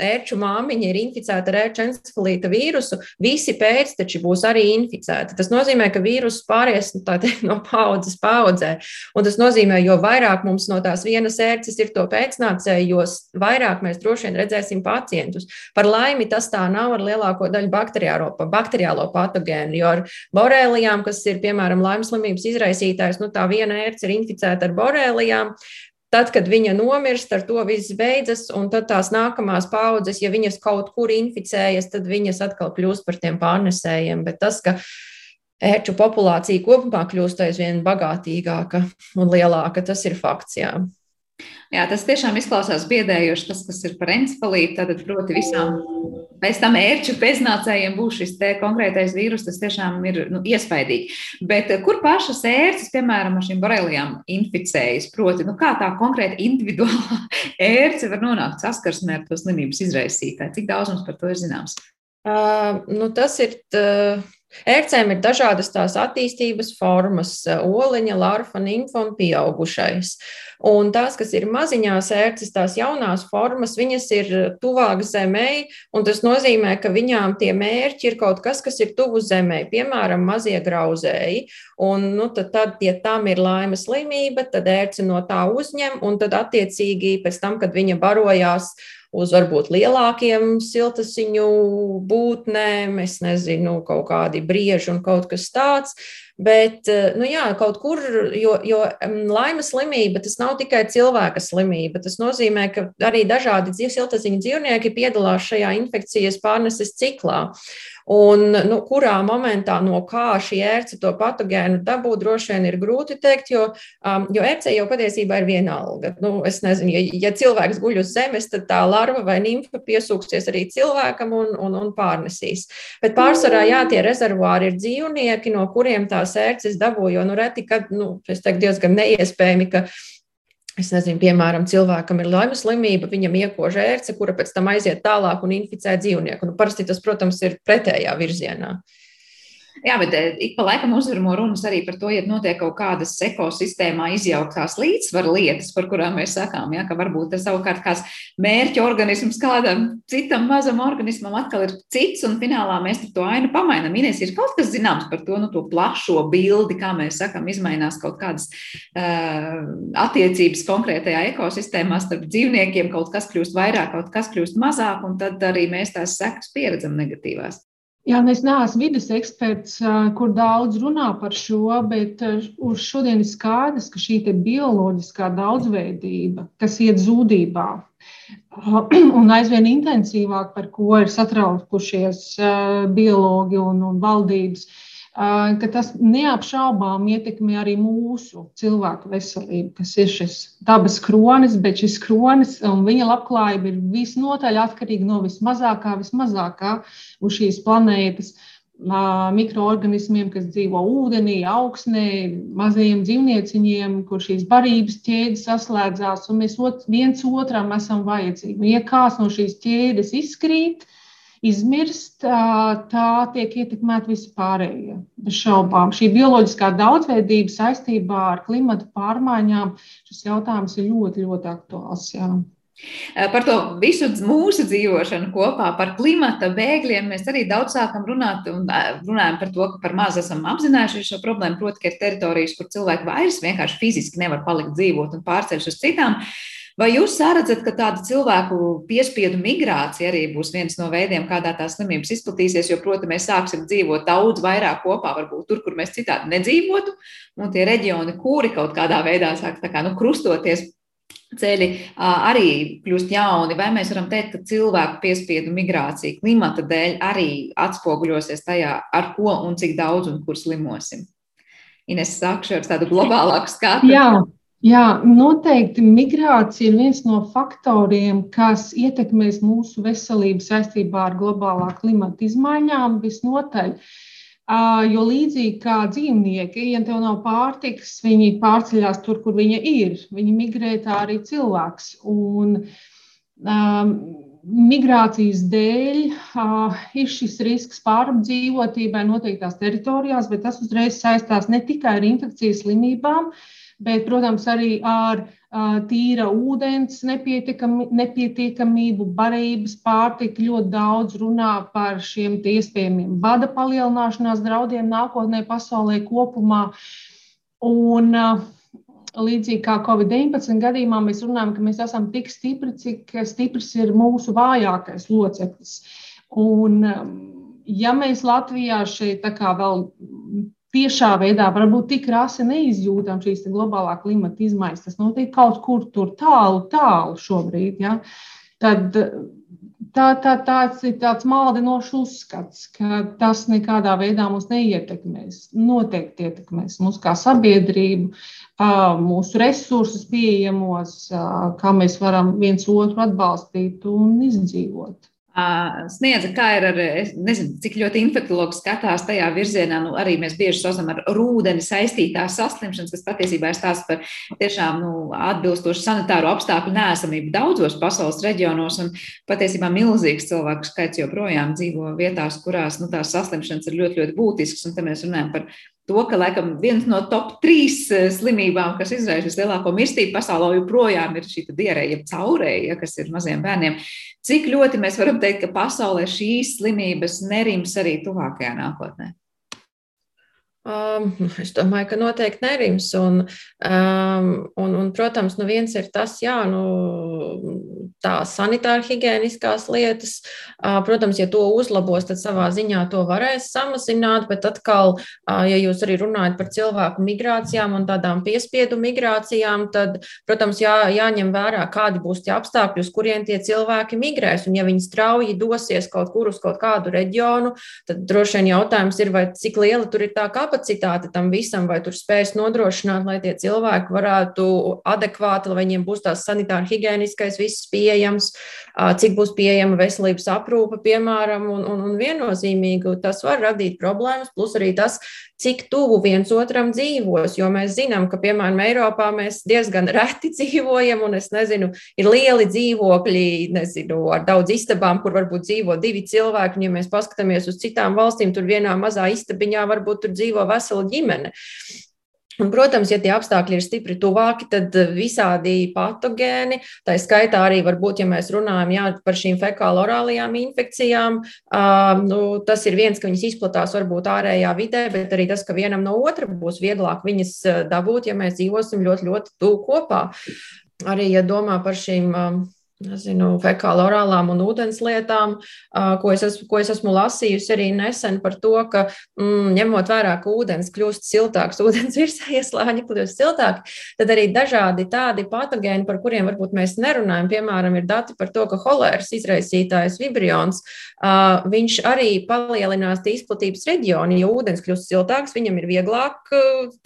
ērču māmiņa ir inficēta ar ērču encefalīta vīrusu, visi pēcteči būs arī inficēti. Tas nozīmē, ka vīruss pāries nu, teikt, no paudzes paudzē. Un tas nozīmē, jo vairāk mums no tās vienas ērces ir to pēcnācēju, jo vairāk mēs droši vien redzēsim pacientus. Par laimi tas tā nav ar lielāko daļu bakteriālo, bakteriālo patogēnu, jo ar borēlijām, kas ir, piemēram, laimes slimības izraisītājs, nu tā viena ērce ir inficēta ar borēlijām, Tad, kad viņa nomirst, ar to viss beidzas, un tad tās nākamās paudzes, ja viņas kaut kur inficējas, tad viņas atkal kļūst par tiem pārnesējiem. Bet tas, ka ērču populācija kopumā kļūst aizvien bagātīgāka un lielāka, tas ir fakts. Jā. Jā, tas tiešām izklausās biedējoši, tas, kas ir par encefalītu. Tad, proti, visām pēc tam ērču pēcnācējiem būs šis konkrētais vīrus, tas tiešām ir nu, iespaidīgi. Bet eh, kur pašas ērces, piemēram, ar šīm borelijām inficējas? Proti, nu, kā tā konkrēti individuālā ērce var nonākt saskarsmē ar to slimības izraisītāju? Cik daudz mums par to ir zināms? Uh, nu, tas ir. Uh... Ērcēm ir dažādas tās attīstības formas - oliņa, larva, nimfa un pieaugušais. Uh, Un tās, kas ir maziņās ērces, tās jaunās formas, viņas ir tuvāk zemē, un tas nozīmē, ka viņām tie mērķi ir kaut kas, kas ir tuvu zemē, piemēram, mazie grauzēji. Un, nu, tad, tad, ja tam ir laimes slimība, tad ērce no tā uzņem, un tad attiecīgi pēc tam, kad viņa barojās, uz varbūt lielākiem siltasiņu būtnēm, es nezinu, kaut kādi brieži un kaut kas tāds. Bet, eh, nu jā, kaut kur, jo, jo laimes slimība tas nav tikai cilvēka slimība. Tas nozīmē, ka arī dažādi siltaziņu dzīvnieki piedalās šajā infekcijas pārneses ciklā. Un nu, kurā momentā no kā šī ērce to patogēnu dabūt, droši vien ir grūti teikt, jo, um, jo ērce jau patiesībā ir vienalga. Nu, es nezinu, ja, ja cilvēks guļ uz zemes, tad tā larva vai nimfa piesūksies arī cilvēkam un, un, un pārnesīs. Bet pārsvarā, jā, tie rezervuāri ir dzīvnieki, no kuriem tās ērces dabū, jo nu, reti, kad, nu, es teiktu, diezgan neiespējami, ka Es nezinu, piemēram, cilvēkam ir laimes slimība, viņam iekož ērce, kura pēc tam aiziet tālāk un inficē dzīvnieku. Nu, parasti tas, protams, ir pretējā virzienā. Uh, Jā, bet eh, ik pa laikam uzvarmo runas arī par to, ja notiek kaut kādas ekosistēmā izjauktās līdzsvaru lietas, par kurām mēs sakām, ja, ka varbūt tas savukārt kāds mērķa organisms kādam citam mazam organismam atkal ir cits, un finālā mēs to ainu pamainām. Ines, ir kaut kas zināms par to, nu, to plašo bildi, kā mēs sakām, izmainās kaut kādas uh, attiecības konkrētajā ekosistēmā starp dzīvniekiem, kaut kas kļūst vairāk, kaut kas kļūst mazāk, un tad arī mēs tās sekas pieredzam negatīvās. Jā, es neesmu vidas eksperts, kur daudz runā par šo, bet uz šodien ir skaidrs, ka šī bioloģiskā daudzveidība, kas iet zudībā, un aizvien intensīvāk par ko ir satraukušies biologi un, un valdības, ka tas neapšaubām ietekmē arī mūsu cilvēku veselību, kas ir šis dabas kronis, bet šis kronis un viņa labklājība ir visnotaļ atkarīga no vismazākā, vismazākā uz šīs planētas mikroorganismiem, kas dzīvo ūdenī, augsnē, mazajiem dzīvnieciņiem, kur šīs barības ķēdes saslēdzās, un mēs viens otram esam vajadzīgi. Ja kāds no šīs ķēdes izkrīt, izmirst, tā tiek ietekmēta vispārējie. Bez šaubām. Šī bioloģiskā daudzveidība saistībā ar klimatu pārmaiņām, šis jautājums ir ļoti, ļoti aktuāls. Jā. Par to visu mūsu dzīvošanu kopā, par klimata bēgļiem mēs arī daudz sākam runāt un runājam par to, ka par maz esam apzinājušies šo problēmu. Proti, ka ir teritorijas, kur cilvēki vairs vienkārši fiziski nevar palikt dzīvot un pārceļas uz citām. Vai jūs redzat, ka tāda cilvēku piespiedu migrācija arī būs viens no veidiem, kādā tā slimības izplatīsies? Jo, protams, mēs sāksim dzīvot daudz vairāk kopā, varbūt tur, kur mēs citādi nedzīvotu, un tie reģioni, kuri kaut kādā veidā sāk kā, nu, krustoties ceļi arī kļūst jauni, vai mēs varam teikt, ka cilvēku piespiedu migrācija klimata dēļ arī atspoguļosies tajā, ar ko un cik daudz un kur slimosim? Ines, sākšu ar tādu globālāku skatu. Jā. Jā, noteikti migrācija ir viens no faktoriem, kas ietekmēs mūsu veselību saistībā ar globālā klimata izmaiņām. Visnotaļ. Jo līdzīgi kā dzīvnieki, ja tev nav pārtikas, viņi pārceļās tur, kur viņi ir. Viņi migrē tā arī cilvēks. Un, um, migrācijas dēļ uh, ir šis risks pārapdzīvotībai noteiktās teritorijās, bet tas uzreiz saistās ne tikai ar infekcijas slimībām, uh, bet, protams, arī ar tīra ūdens nepietiekamību, barības pārtika ļoti daudz runā par šiem iespējamiem bada palielināšanās draudiem nākotnē pasaulē kopumā. Un, Līdzīgi kā Covid-19 gadījumā, mēs runājam, ka mēs esam tik stipri, cik stiprs ir mūsu vājākais loceklis. Un, ja mēs Latvijā šeit vēl tiešā veidā, varbūt tik rasi neizjūtam šīs globālā klimata izmaiņas. Tas notiek kaut kur tur tālu, tālu šobrīd. Ja? Tad tā, tā, tāds ir tāds maldinošs uzskats, ka tas nekādā veidā mūs neietekmēs. Noteikti ietekmēs mūs kā sabiedrību, mūsu resursus pieejamos, kā mēs varam viens otru atbalstīt un izdzīvot sniedza, kā ir ar, nezinu, cik ļoti infektuologi skatās tajā virzienā. Nu, arī mēs bieži saucam ar rūdeni saistītās saslimšanas, kas patiesībā ir stāsts par tiešām nu, atbilstošu sanitāro apstākļu nēsamību daudzos pasaules reģionos. Un patiesībā milzīgs cilvēku skaits joprojām dzīvo vietās, kurās nu, tās saslimšanas ir ļoti, ļoti būtiskas. Un te mēs runājam par to, ka laikam viens no top trīs eh, slimībām, kas izraisa vislielāko mirstību pasaulē, joprojām ir šī diarēja, caurēja, kas ir maziem bērniem. Cik ļoti mēs varam teikt, ka pasaulē šīs slimības nerims arī tuvākajā nākotnē? Um, es domāju, ka noteikti nerims. Un, um, un, un, protams, nu viens ir tas, jā, nu, tā sanitāra higiēniskās lietas. Protams, ja to uzlabos, tad savā ziņā to varēs samazināt. Bet atkal, ja jūs arī runājat par cilvēku migrācijām un tādām piespiedu migrācijām, tad, protams, jā, jāņem vērā, kādi būs tie apstākļi, uz kuriem tie cilvēki migrēs. Un, ja viņi strauji dosies kaut kur uz kaut kādu reģionu, tad droši vien jautājums ir, vai cik liela tur ir tā kapacitāte tam visam, vai tur spēs nodrošināt, lai tie cilvēki varētu adekvāti, lai viņiem būs tās sanitāri higiēniskais, viss pieejams, cik būs pieejama veselības aprūpe, piemēram, un, un, un viennozīmīgi tas var radīt problēmas, plus arī tas, cik tuvu viens otram dzīvos, jo mēs zinām, ka, piemēram, Eiropā mēs diezgan reti dzīvojam, un es nezinu, ir lieli dzīvokļi, nezinu, ar daudz istabām, kur varbūt dzīvo divi cilvēki, un ja mēs paskatāmies uz citām valstīm, tur vienā mazā istabiņā varbūt tur dzīvo vesela ģimene. Un, protams, ja tie apstākļi ir stipri tuvāki, tad eh, visādi patogēni, tā skaitā arī varbūt, ja mēs runājam jā, par šīm fekālo-orālajām infekcijām, uh, nu, tas ir viens, ka viņas izplatās varbūt ārējā vidē, bet arī tas, ka vienam no otra būs vieglāk viņas dabūt, ja mēs dzīvosim ļoti, ļoti tuvu kopā. Arī, ja domā par šīm uh, nezinu, fekāla orālām un ūdens lietām, ko es, esmu, ko es esmu lasījusi arī nesen par to, ka mm, ņemot vērā, ka ūdens kļūst siltāks, ūdens virsējie slāņi kļūst siltāki, tad arī dažādi tādi patogēni, par kuriem varbūt mēs nerunājam, piemēram, ir dati par to, ka holēras izraisītājs vibrions, viņš arī palielinās izplatības reģionu, ja ūdens kļūst siltāks, viņam ir vieglāk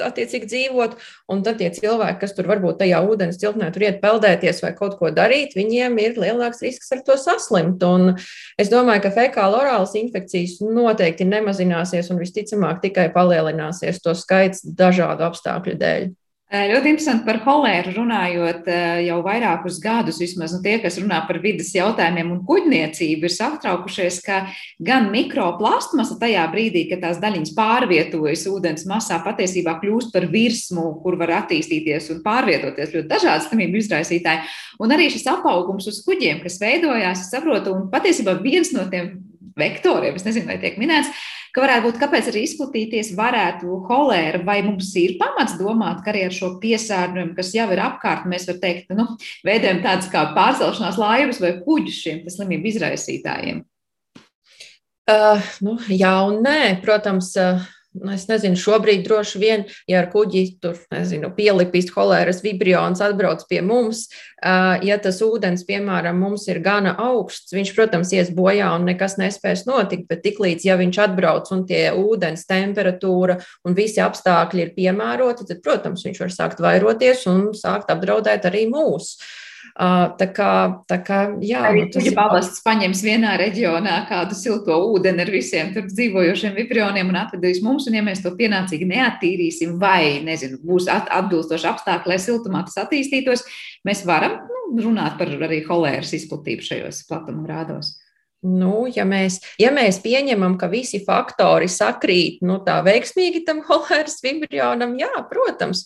attiecīgi dzīvot, un tad tie cilvēki, kas tur varbūt tajā ūdens ciltnē tur iet peldēties vai kaut ko darīt, viņiem viņiem ir lielāks risks ar to saslimt. Un es domāju, ka fekāla orālas infekcijas noteikti nemazināsies un visticamāk tikai palielināsies to skaits dažādu apstākļu dēļ. Ļoti interesanti par holēru runājot jau vairākus gadus. Vismaz nu, tie, kas runā par vidas jautājumiem un kuģniecību, ir satraukušies, ka gan mikroplastmasa tajā brīdī, kad tās daļiņas pārvietojas ūdens masā, patiesībā kļūst par virsmu, kur var attīstīties un pārvietoties ļoti dažādi slimību izraisītāji. Un arī šis apaugums uz kuģiem, kas veidojās, saprotu, un patiesībā viens no tiem vektoriem, es nezinu, vai tiek minēts, ka varētu būt, kāpēc arī izplatīties varētu holēra, vai mums ir pamats domāt, ka arī ar šo piesārņojumu, kas jau ir apkārt, mēs varam teikt, nu, veidojam tādas kā pārcelšanās laivas vai kuģus šiem slimību izraisītājiem. Uh, nu, jā, un nē, protams, uh, Nu, es nezinu, šobrīd droši vien, ja ar kuģi tur nezinu, pielipist holēras vibrions, atbrauc pie mums, ja tas ūdens, piemēram, mums ir gana augsts, viņš, protams, ies bojā un nekas nespēs notikt, bet tiklīdz, ja viņš atbrauc un tie ūdens temperatūra un visi apstākļi ir piemēroti, tad, protams, viņš var sākt vairoties un sākt apdraudēt arī mūsu. Tā kā, tā kā jā, arī nu, tas ir pavasts paņems vienā reģionā kādu silto ūdeni ar visiem tur dzīvojošiem vibroniem un atvedīs mums, un ja mēs to pienācīgi neattīrīsim vai, nezinu, būs atbilstoši apstākļi, lai siltumā tas attīstītos, mēs varam nu, runāt par arī holēras izplatību šajos platuma grādos. Nu, ja, mēs, ja mēs pieņemam, ka visi faktori sakrīt nu, tā veiksmīgi tam holēras vibrionam, jā, protams,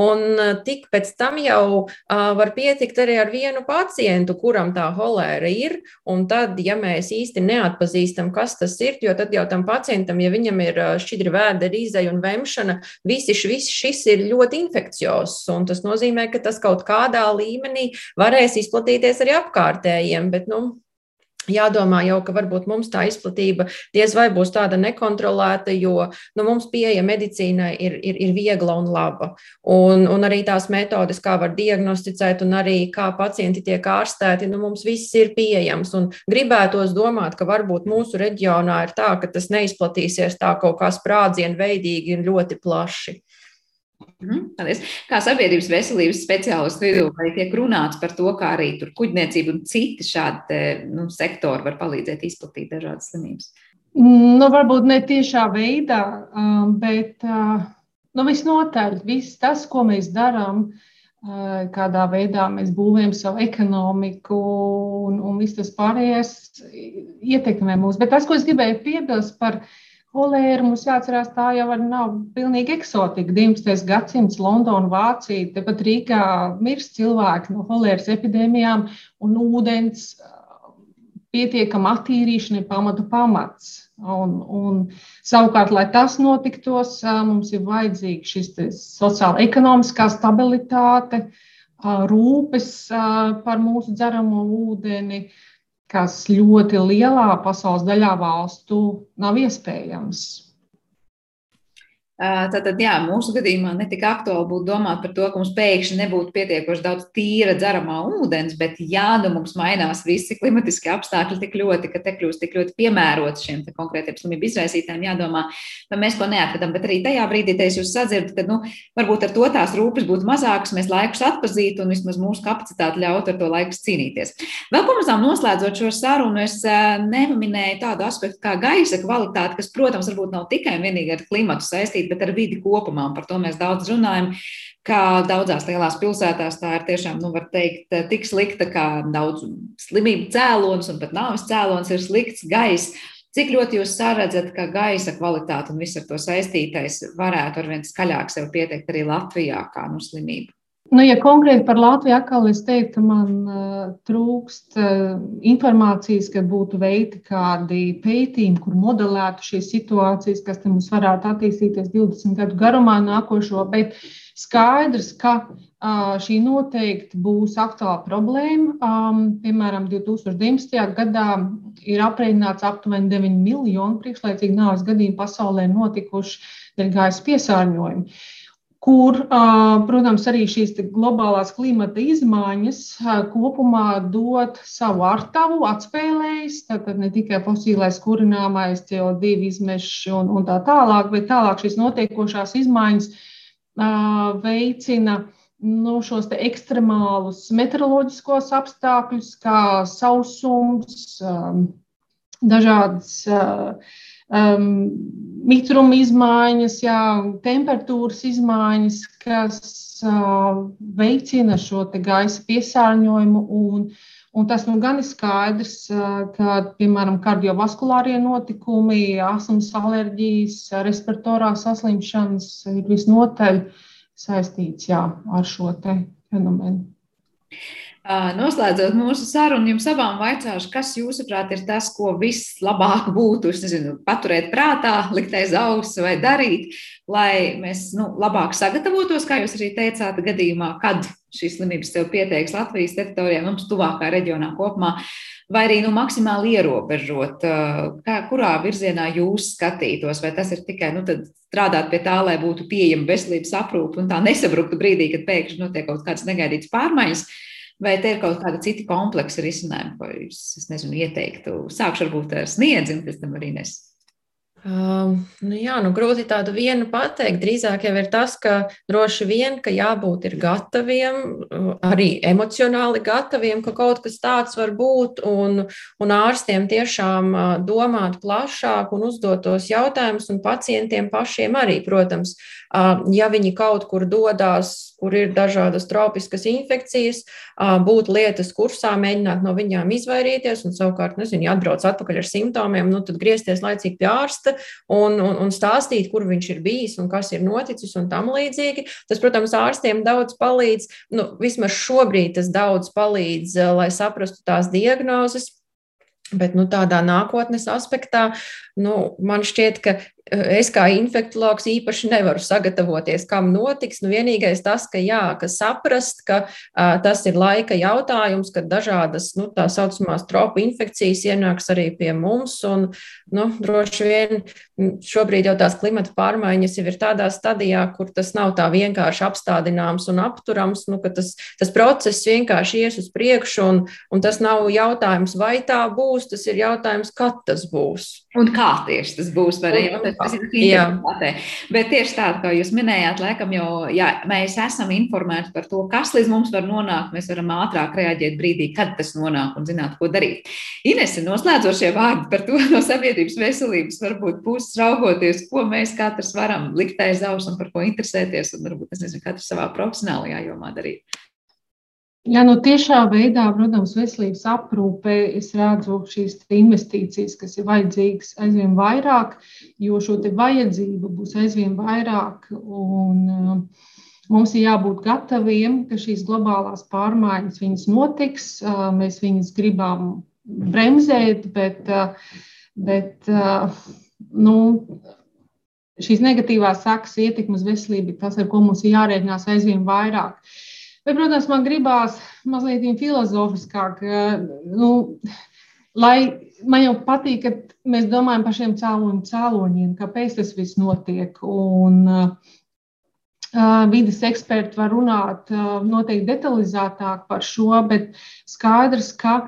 un tik pēc tam jau uh, var pietikt arī ar vienu pacientu, kuram tā holēra ir, un tad, ja mēs īsti neatpazīstam, kas tas ir, jo tad jau tam pacientam, ja viņam ir šķidri vēda, rīzeja un vemšana, visi šis, šis ir ļoti infekciozs, un tas nozīmē, ka tas kaut kādā līmenī varēs izplatīties arī apkārtējiem, bet, nu, Jādomā jau, ka varbūt mums tā izplatība diez vai būs tāda nekontrolēta, jo nu, mums pieeja medicīnai ir, ir, ir viegla un laba. Un, un arī tās metodes, kā var diagnosticēt un arī kā pacienti tiek ārstēti, nu, mums viss ir pieejams. Un gribētos domāt, ka varbūt mūsu reģionā ir tā, ka tas neizplatīsies tā kaut kā sprādzienu veidīgi un ļoti plaši. Mhm, paldies. Kā sabiedrības veselības speciālistu vidū, vai tiek runāts par to, kā arī tur kuģniecība un citi šādi nu, sektori var palīdzēt izplatīt dažādas slimības? Nu, varbūt ne tiešā veidā, bet nu, visnotaļ viss tas, ko mēs darām, kādā veidā mēs būvējam savu ekonomiku un, un viss tas pārējais ietekmē mūs. Bet tas, ko es gribēju piebilst par viņa Holēra mums jāatcerās, tā jau nav pilnīgi eksotika. 19. gadsimts Londona, Vācija, tepat Rīgā mirst cilvēki no holēras epidēmijām, un ūdens pietiekama attīrīšana ir pamatu pamats. Un, un, savukārt, lai tas notiktos, mums ir vajadzīga šis sociāla ekonomiskā stabilitāte, rūpes par mūsu dzeramo ūdeni, uh, kas ļoti lielā pasaules daļā valstu nav iespējams. Tātad, jā, mūsu gadījumā netika aktuāli būtu domāt par to, ka mums pēkšņi nebūtu pietiekoši daudz tīra dzeramā ūdens, bet jā, nu mums mainās visi klimatiskie apstākļi tik ļoti, ka te kļūst tik ļoti piemērots šiem konkrētiem slimību izraisītājiem. Jādomā, vai mēs to neatvedam, bet arī tajā brīdī, kad jūs sadzirdat, ka, nu, varbūt ar to tās rūpes būtu mazākas, mēs laikus atpazītu un vismaz mūsu kapacitāti ļautu ar to laikus cīnīties. Vēl pamazām noslēdzot šo sarunu, es neminēju tādu aspektu kā gaisa kvalitāte, kas, protams, varbūt nav tikai un vienīgi ar klimatu saistīta bet ar vidi kopumā. Par to mēs daudz runājam. Kā daudzās lielās pilsētās tā ir tiešām, nu, var teikt, tik slikta, kā daudz slimību cēlonis un pat nāves cēlonis ir slikts gaiss. Cik ļoti jūs saredzat, ka gaisa kvalitāte un viss ar to saistītais varētu arvien skaļāk sev pieteikt arī Latvijā kā nu slimību? Nu, ja konkrēti par Latviju atkal es teiktu, man uh, trūkst uh, informācijas, ka būtu veikti kādi pētījumi, kur modelētu šīs situācijas, kas mums varētu attīstīties 20 gadu garumā nākošo, bet skaidrs, ka šī noteikti būs aktuāla problēma. Piemēram, 2019. gadā ir aprēķināts aptuveni 9 miljonu priekšlaicīgu nāves gadījumu pasaulē notikuši dēļ gaisa piesārņojuma kur, protams, arī šīs globālās klimata izmaiņas kopumā dod savu artavu, atspēlējas, tātad ne tikai fosilais kurināmais, CO2 izmeši un, un tā tālāk, bet tālāk šīs notiekošās izmaiņas veicina nu, šos ekstremālus meteoroloģiskos apstākļus, kā sausums, dažādas um, mitruma izmaiņas, jā, temperatūras izmaiņas, kas uh, veicina šo gaisa piesārņojumu. Un, un tas nu gan ir skaidrs, uh, ka, piemēram, kardiovaskulārie notikumi, asmas alerģijas, respiratorās saslimšanas ir visnotaļ saistīts jā, ar šo fenomenu. Noslēdzot mūsu sarunu, jums abām vaicāšu, kas jūsuprāt ir tas, ko vislabāk būtu nezinu, paturēt prātā, likt aiz auss vai darīt, lai mēs nu, labāk sagatavotos, kā jūs arī teicāt, gadījumā, kad šīs slimības sev pieteiks Latvijas teritorijā, mums tuvākā reģionā kopumā, vai arī nu, maksimāli ierobežot, kā, kurā virzienā jūs skatītos, vai tas ir tikai nu, strādāt pie tā, lai būtu pieejama veselības aprūpe un tā nesabruktu brīdī, kad pēkšņi notiek kaut kādas negaidītas pārmaiņas Vai te ir kaut kāda cita kompleksa risinājuma, ko jūs, es nezinu, ieteiktu? Sākšu varbūt ar sniedzi, un pēc tam arī nes. Um, nu jā, nu grūti tādu vienu pateikt. Drīzāk jau ir tas, ka droši vien, ka jābūt ir gataviem, arī emocionāli gataviem, ka kaut kas tāds var būt, un, un ārstiem tiešām domāt plašāk un uzdot tos jautājumus, un pacientiem pašiem arī, protams, ja viņi kaut kur dodas kur ir dažādas tropiskas infekcijas, būt lietas kursā, mēģināt no viņām izvairīties, un savukārt, nezinu, ja atbrauc atpakaļ ar simptomiem, nu, tad griezties laicīgi pie ārsta un, un, un stāstīt, kur viņš ir bijis un kas ir noticis un tam līdzīgi. Tas, protams, ārstiem daudz palīdz, nu, vismaz šobrīd tas daudz palīdz, lai saprastu tās diagnozes. Bet nu, tādā nākotnes aspektā nu, man šķiet, ka es kā infektuologs īpaši nevaru sagatavoties, kam notiks. Nu, vienīgais tas, ka, jā, ka saprast, ka uh, tas ir laika jautājums, kad dažādas nu, tā saucamās tropu infekcijas ienāks arī pie mums. Un, nu, droši vien šobrīd jau tās klimata pārmaiņas jau ir tādā stadijā, kur tas nav tā vienkārši apstādināms un apturams, nu, ka tas, tas process vienkārši ies uz priekšu, un, un tas nav jautājums, vai tā būs, tas ir jautājums, kad tas būs. Un kā tieši tas būs? Arī, un, tas ir interesanti. Bet tieši tā, kā jūs minējāt, laikam jau ja mēs esam informēti par to, kas līdz mums var nonākt. Mēs varam ātrāk reaģēt brīdī, kad tas nonāk un zināt, ko darīt. Inese, noslēdzošie vārdi par to no sabiedrības veselības, varbūt puses raugoties, ko mēs katrs varam likt aiz auss un par ko interesēties, un varbūt, es nezinu, katrs savā profesionālajā jomā darīt. Jā, nu tiešā veidā, protams, veselības aprūpē es redzu šīs investīcijas, kas ir vajadzīgas aizvien vairāk, jo šo vajadzību būs aizvien vairāk. Un, uh, mums ir jābūt gataviem, ka šīs globālās pārmaiņas notiks. Uh, mēs viņas gribam bremzēt, bet, uh, bet nu, šīs negatīvās sekas ietekmes veselību, tas, ar ko mums ir jārēķinās aizvien vairāk. Bet, protams, man gribās mazliet filozofiskāk, nu, lai man jau patīk, ka mēs domājam par šiem cēloņu cēloņiem, kāpēc tas viss notiek. Un, uh, vidas eksperti var runāt uh, noteikti detalizētāk par šo, bet skaidrs, ka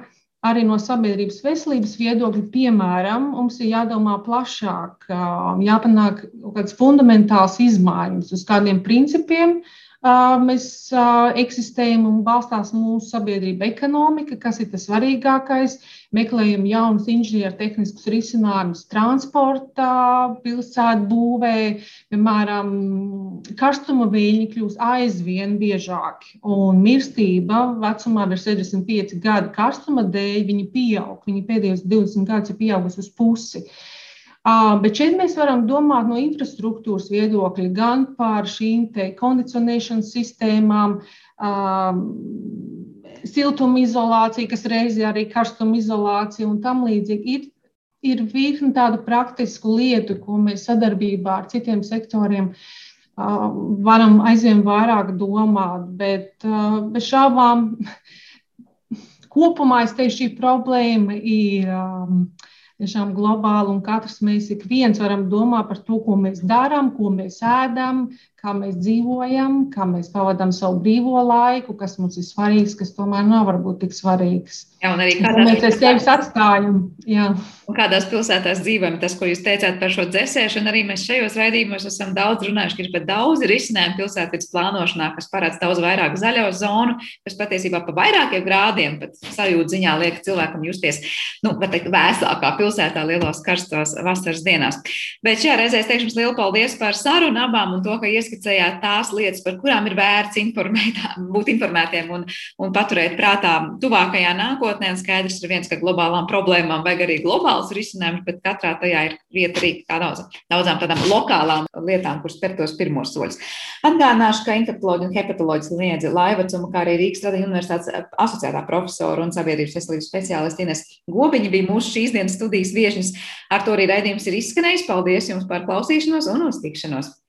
arī no sabiedrības veselības viedokļa, piemēram, mums ir jādomā plašāk, uh, jāpanāk kaut kādas fundamentālas izmaiņas uz kādiem principiem, uh, mēs eksistējam un balstās mūsu sabiedrība ekonomika, kas ir tas svarīgākais. Meklējam jaunus inženiertehniskus risinājumus transportā, pilsētu būvē, piemēram, karstuma viļņi kļūst aizvien biežāki. Un mirstība vecumā virs 65 gadu karstuma dēļ viņi pieaug. Viņi pēdējos 20 gadus ir pieaugusi uz pusi. Uh, Bet šeit mēs varam domāt no infrastruktūras viedokļa gan par šīm kondicionēšanas sistēmām, siltumizolāciju, kas reizē arī karstumizolācija un tam līdzīgi. Ir, ir virkni tādu praktisku lietu, ko mēs sadarbībā ar citiem sektoriem varam aizvien vairāk domāt, bet bez šābām kopumā es teikšu, šī problēma ir tiešām globāla, un katrs mēs ik viens varam domāt par to, ko mēs darām, ko mēs ēdam, kā mēs dzīvojam, kā mēs pavadām savu brīvo laiku, kas mums ir svarīgs, kas tomēr nav varbūt tik svarīgs. Jā, un arī kādā mēs sevi atstājam. Jā. Un kādās pilsētās dzīvojam, tas, ko jūs teicāt par šo dzēsēšanu, arī mēs šajos raidījumos esam daudz runājuši, ka ir pat daudz risinājumu pilsētas plānošanā, kas parāds daudz vairāk zaļo zonu, kas patiesībā pa vairākiem grādiem pat sajūta ziņā liek cilvēkam justies, nu, var teikt, vēsākā pilsētā lielos karstos vasaras dienās. Bet šajā reizē es teikšu jums lielu paldies par sarunu abām un to, ka ieskicējāt tās lietas, par kurām ir vērts informēt, būt informētiem un, un paturēt prātā tuvākajā nākotnē. Un skaidrs ir viens, ka globālām problēmām vajag arī globāls risinājums, bet katrā tajā ir vieta arī daudz, daudzām tādām lokālām lietām, kuras spēr tos pirmos soļus. Atgādināšu, ka infektuoloģija un hepatoloģija sniedz Laivacuma, kā arī Rīgas Tradiņu universitātes asociētā profesora un sabiedrības veselības speciāliste Ines Gobiņa bija mūsu šīs dienas studijas viešņas. Ar to arī raidījums ir izskanējis. Paldies jums par klausīšanos un uz tikšanos!